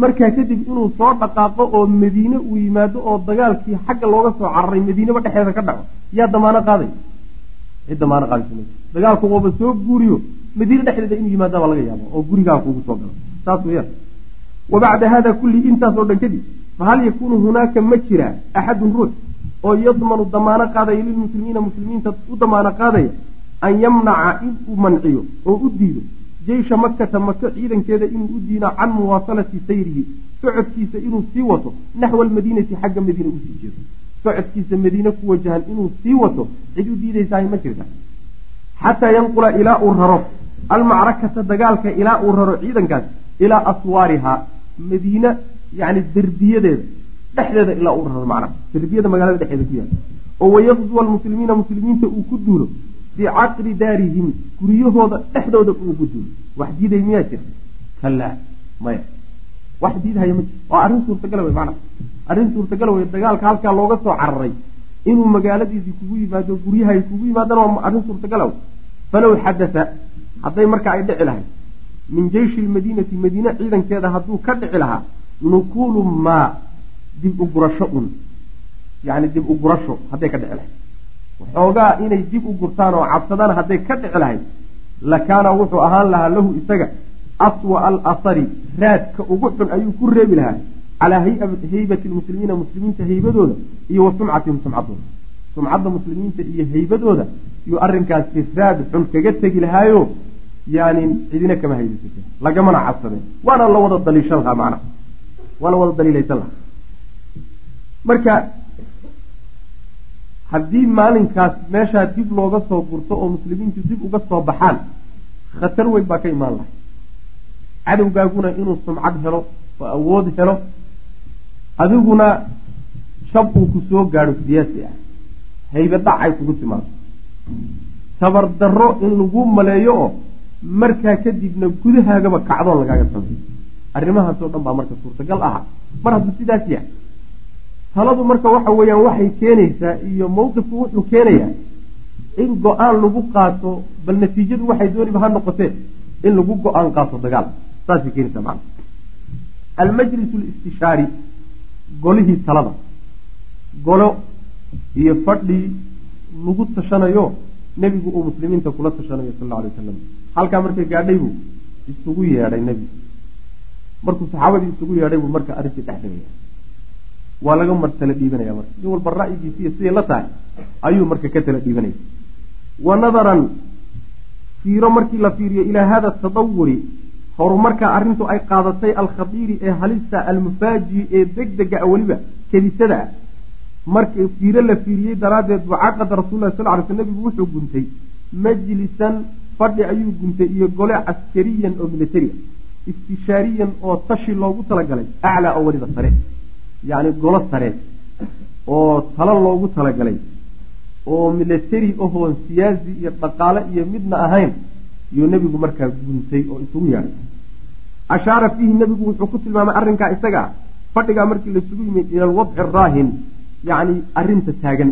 S2: Markaa kadib inuu soo dhaqaaqo oo madiine uu yimaado oo dagaalkii xagga looga soo cararay madiineba dhexeeda ka dhaco. Yaa damaano qaadaya cid damaano qaadaysa ma dagaalku waba soo guuriyo. Madiine dhexdeeda inuu yimaada baa laga yaaba oo gurigaa kuugu soo galo. Saas weyaan wa bacda hada kulli intaasoo dhan kadib fahal yakuunu hunaaka ma jiraa axadun ruux oo yadmanu damaano qaadaya lilmuslimiina muslimiinta u damaano qaadaya an yamnaca in uu manciyo oo u diido jeysha makata maka ciidankeeda inuu u diino can muwaasalati sayrihi socodkiisa inuu sii wato naxwa almadiinati xagga madiine u sii jeedo socodkiisa madiine ku wajahan inuu sii wato cid u diidaysahay ma jirta. Xataa yanqula ilaa uu raro almacrakata dagaalka ilaa uu raro ciidankaas ilaa aswaarihaa madiine yani derbiyadeeda dhexdeeda ilaa uu raro macnaha. Derbiyada magaalada dhexeeda ku yaalla oo wayaqzuwa almuslimiina muslimiinta uu ku duulo fii caqri daarihim guryahooda dhexdooda uu ku duulo. Wax diiday miyaa jira kalaa maya. Wax diidhaya ma jiro waa arrin suurtagala wey macnaha arrin suurtagala wey dagaalka halkaa looga soo cararay. Inuu magaaladiisii kugu yimaado guryahay kugu yimaadana waa arrin suurtagala wey falow xadasa hadday marka ay dhici lahay min jeyshi lmadiinati madiine ciidankeeda hadduu ka dhici lahaa nukuulu maa dib u gurasho un. Yani dib u gurasho hadday ka dhici lahayd. Waxoogaa inay dib u gurtaan oo cabsadaan hadday ka dhici lahayd lakaana wuxuu ahaan lahaa lahu isaga aswa alahari raadka ugu xun ayuu ku reebi lahaa calaa haybati lmuslimiina muslimiinta haybadooda iyo wa sumcatihim sumcadooda sumcadda muslimiinta iyo haybadooda yuu arrinkaasi raad xun kaga tegi lahaayo yani cidina kama haydasate lagamana cadsadeen waana la wada daliishan lahaa waa la wada daliilaysan lahaa marka haddii maalinkaas meeshaa dib looga soo gurto oo muslimiintu dib uga soo baxaan khatar weyn baa ka imaan lahay cadowgaaguna inuu sumcad helo oo awood helo adiguna shab uu ku soo gaadho siyaasi ah. Haybe dhacay kugu timaado. Tabar darro in lagu maleeyo oo markaa kadibna gudahaagaba kacdoon lagaaga sameeyo arrimahaasoo dhan baa marka suurtagal aha mar hadduu sidaas yahay. Taladu marka waxa weeyaan waxay keenaysaa iyo mawqifku wuxuu keenayaa in go'aan lagu qaato bal natiijadu waxay dooniba ha noqotee in lagu go'aan qaato dagaal. Saasay keenaysaa macana almajlis listishaari golihii talada golo iyo fadhii lagu tashanayo nebigu uu muslimiinta kula tashanayo sal alay wasalam halkaa markay gaadhay buu isugu yeedhay nebigu markuu saxaabadii isugu yeedhay buu marka arrintii dhex dhigaya. Waa laga mar tala dhiibanaya marka. Nin walba ra'yigiisiiyo siday la tahay ayuu marka ka tala dhiibanaya wa nadaran fiiro markii la fiiriyo ilaa hada tadawuri horumarka arrintu ay qaadatay alkhadiiri ee halista almufaaji ee deg dega a weliba kedisada ah marka fiiro la fiiriyey daraaddeed buu caqada rasulillahi sal ly sl nabigu wuxuu guntay majlisan fadhi ayuu guntay iyo gole caskariyan oo militari a istishaariyan oo tashi loogu talagalay aclaa oo weliba sare yacni golo sare oo talo loogu talagalay oo military ahoon siyaasi iyo dhaqaale iyo midna ahayn yuu nebigu markaa guntay oo isugu yeedhay ashaara fiihi nebigu wuxuu ku tilmaamay arrinkaa isaga ah fadhigaa markii laisugu yimid ila alwadci araahin yacni arrinta taagan.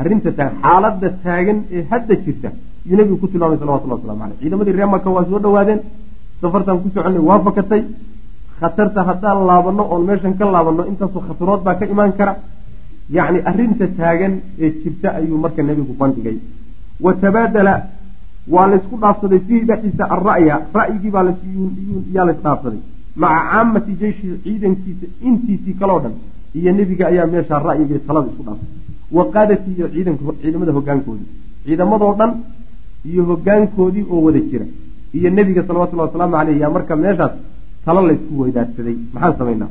S2: Arrinta taagan xaaladda taagan ee hadda jirta yuu nebigu ku tilmaamay salawatullah waslamu caleyh ciidamadii reer maka waa soo dhawaadeen safartaan ku soconay waa fakatay. Khatarta haddaan laabanno oon meeshan ka laabanno intaasoo khatarood baa ka imaan kara. Yacni arrinta taagan ee jirta ayuu marka nebigu bandhigay. Wa tabaadala waa laysku dhaafsaday fiihi dhexdiisa alra'ya ra'yigii baa yaa laysdhaafsaday maca caamati jeyshi ciidankiisa intiisii kaloo dhan iyo nebiga ayaa meeshaa ra'yiga talada isku dhaafsaday. Wa qaadatii iyo ciidamada hogaankoodii ciidamadoo dhan iyo hogaankoodii oo wada jira. Iyo nebiga salawatullahi wasalaamu caleyh yaa marka meeshaas talo laysku weydaarsaday. Maxaan samaynaa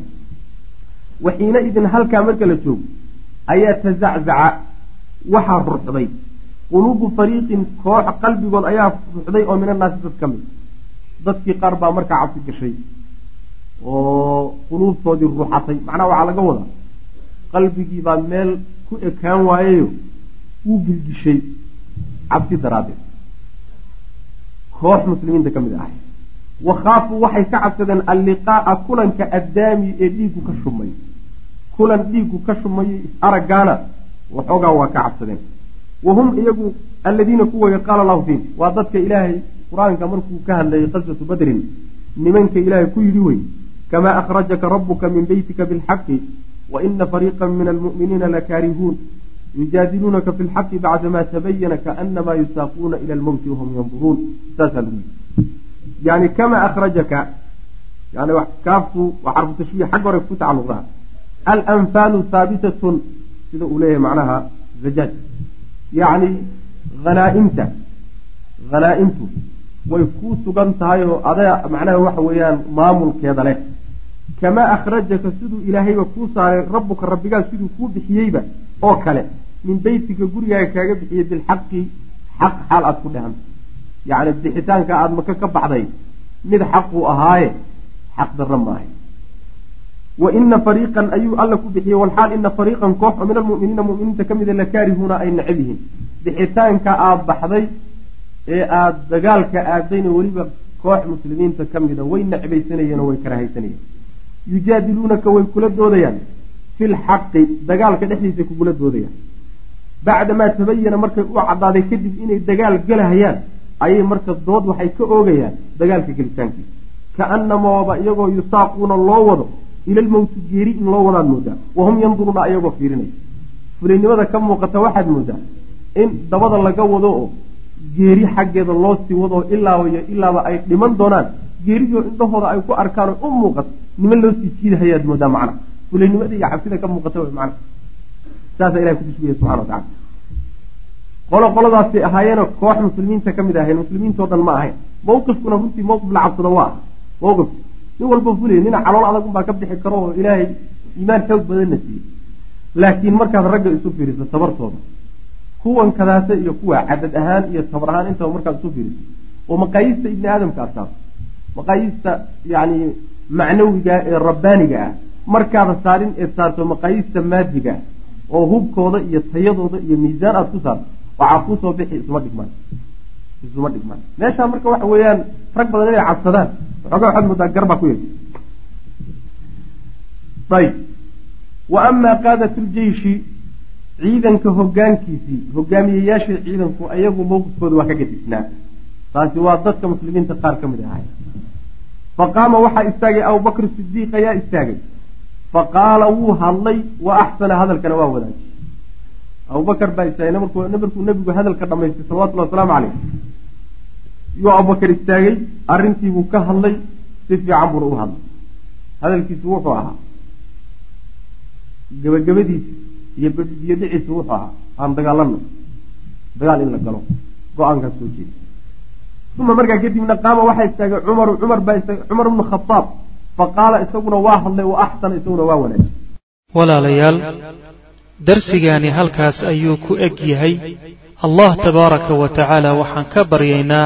S2: waxiina idin halkaa marka la joogo ayaa tazaczaca waxaa ruxday quluubu fariiqin koox qalbigood ayaa ruxday oo min annaasi dad ka mid. Dadkii qaar baa markaa cabsi gashay oo quluubtoodii ruuxatay. Macnaha waxaa laga wadaa qalbigii baa meel ku ekaan waayayo wuu gilgishay cabsi daraaddeed. Koox muslimiinta ka mid ahay. Wakhaafuu waxay ka cabsadeen alliqaa'a kulanka addaami ee dhiiggu ka shumay. Kulan dhiiggu ka shumayo is-araggaana waxoogaa waa ka cabsadeen wa hum iyagu alladiina kuwaya qaala allahu fiihim waa dadka ilaahay qur'aanka markuu ka hadlayay qaswatu badrin nimanka ilaahay ku yidhi wey kamaa akhrajaka rabuka min beytika bilxaqi wa ina fariiqa min almu'miniina lakaarihuun yujaadiluunaka fi lxaqi bacdamaa tabayana kaanamaa yusaaquuna ila almowti wahum yanduruun saasaa lagu yidhi yani kamaa akhrajaka yani kaaftu waa xarfu tashbiih xagga hore ku tacalluqdaa alanfaalu haabitatun sida uu leeyahay macnaha zajaaj yacni hanaaimta hanaa-imtu way kuu sugan tahay oo adaa macnaha waxa weeyaan maamulkeeda leh. Kamaa akhrajaka siduu ilaahayba kuu saaray rabbuka rabbigaa siduu kuu bixiyeyba oo kale min beytiga gurigaaga kaaga bixiyey bilxaqi xaq xaal aada ku dhehanta yacni bixitaanka aada maka ka baxday mid xaquu ahaaye xaq darra maahay wa ina fariiqan ayuu alla ku bixiyey walxaal ina fariiqan koox oo min almu'miniina mu'miniinta ka mida lakaarihuuna ay necab yihiin bixitaanka aada baxday ee aada dagaalka aadayna weliba koox muslimiinta ka mida way necbaysanayeen oo way karahaysanayeen. Yujaadiluunaka way kula doodayaan. Fi lxaqi dagaalka dhexdiisa kugula doodayaan. Bacdamaa tabayana markay u caddaaday kadib inay dagaal gelahayaan ayay marka dood waxay ka oogayaan dagaalka gelitaankiisa. Kaanamaaba iyagoo yusaaquuna loo wado ila lmowti geeri in loo wadaad moodaa. Wahum yanduruuna ayagoo fiirinaya fulinimada ka muuqata waxaad moodaa in dabada laga wado oo geeri xaggeeda loo sii wado ilaawaiyo ilaaba ay dhiman doonaan geeridoo indhahooda ay ku arkaan u muuqato niman loo sii jiidahayaad moodaa macna. Fulinimada iyo cabsida ka muuqata way macna. Saasa ilahay kutusugaya subxana wa tacala qolo qoladaasay ahaayeenoo koox muslimiinta ka mid ahayn muslimiintao dhan ma ahayn. Mawqifkuna runtii mawqif la cabsada waa. Ah mawqif nin walba fulaya nina calool adag unbaa ka bixi karo oo ilaahay iimaan xoog badanna siiyey. Laakiin markaad ragga isu fiiriso tabartooda kuwan kadaase iyo kuwa cadad ahaan iyo tabar ahaan intaba markaad isu fiiriso oo maqaayiista ibni aadamka asaas maqaayiista yani macnawiga ee rabbaaniga ah markaada saarin eed saarto maqaayiista maadiga ah oo hubkooda iyo tayadooda iyo miisaan aada ku saarto waxaa kuusoo bixi isuma dhigmaan isuma dhigmaan. Meeshaa marka waxa weeyaan rag badan inay cabsadaan waxoogaa waxaad moodaa garbaa ku yeesha ayb wa amaa qaadat ljeishi ciidanka hogaankiisii hogaamiyeyaashii ciidanku ayagu mowqifkooda waa ka gadisnaa taasi waa dadka muslimiinta qaar ka mid ahay faqaama waxaa istaagay abubakr sidiiq ayaa istaagay. Faqaala wuu hadlay wa axsana hadalkana waa wadaajiyey abubakar baa istaagay nebigu hadalka dhamaystay salawatullahi wasalaamu caleyh yuu abubakar istaagay arrintiibuu ka hadlay si fiican buuna u hadlay. Hadalkiisu wuxuu ahaa. Gabagabadiisa iyo dhiciisu wuxuu ahaa. Aan dagaalano dagaal in la galo. Go'aankaas soo jeeda. Uma markaa kadibna qaama waxaa istaagay cumaru cumar baa istaagay cumar bnu khadaab faqaala isaguna waa hadlay wa axsana isaguna waa wanaajiyey
S1: walaalayaal darsigaani halkaas ayuu ku eg yahay. Allah tabaaraka wa tacaala waxaan ka baryaynaa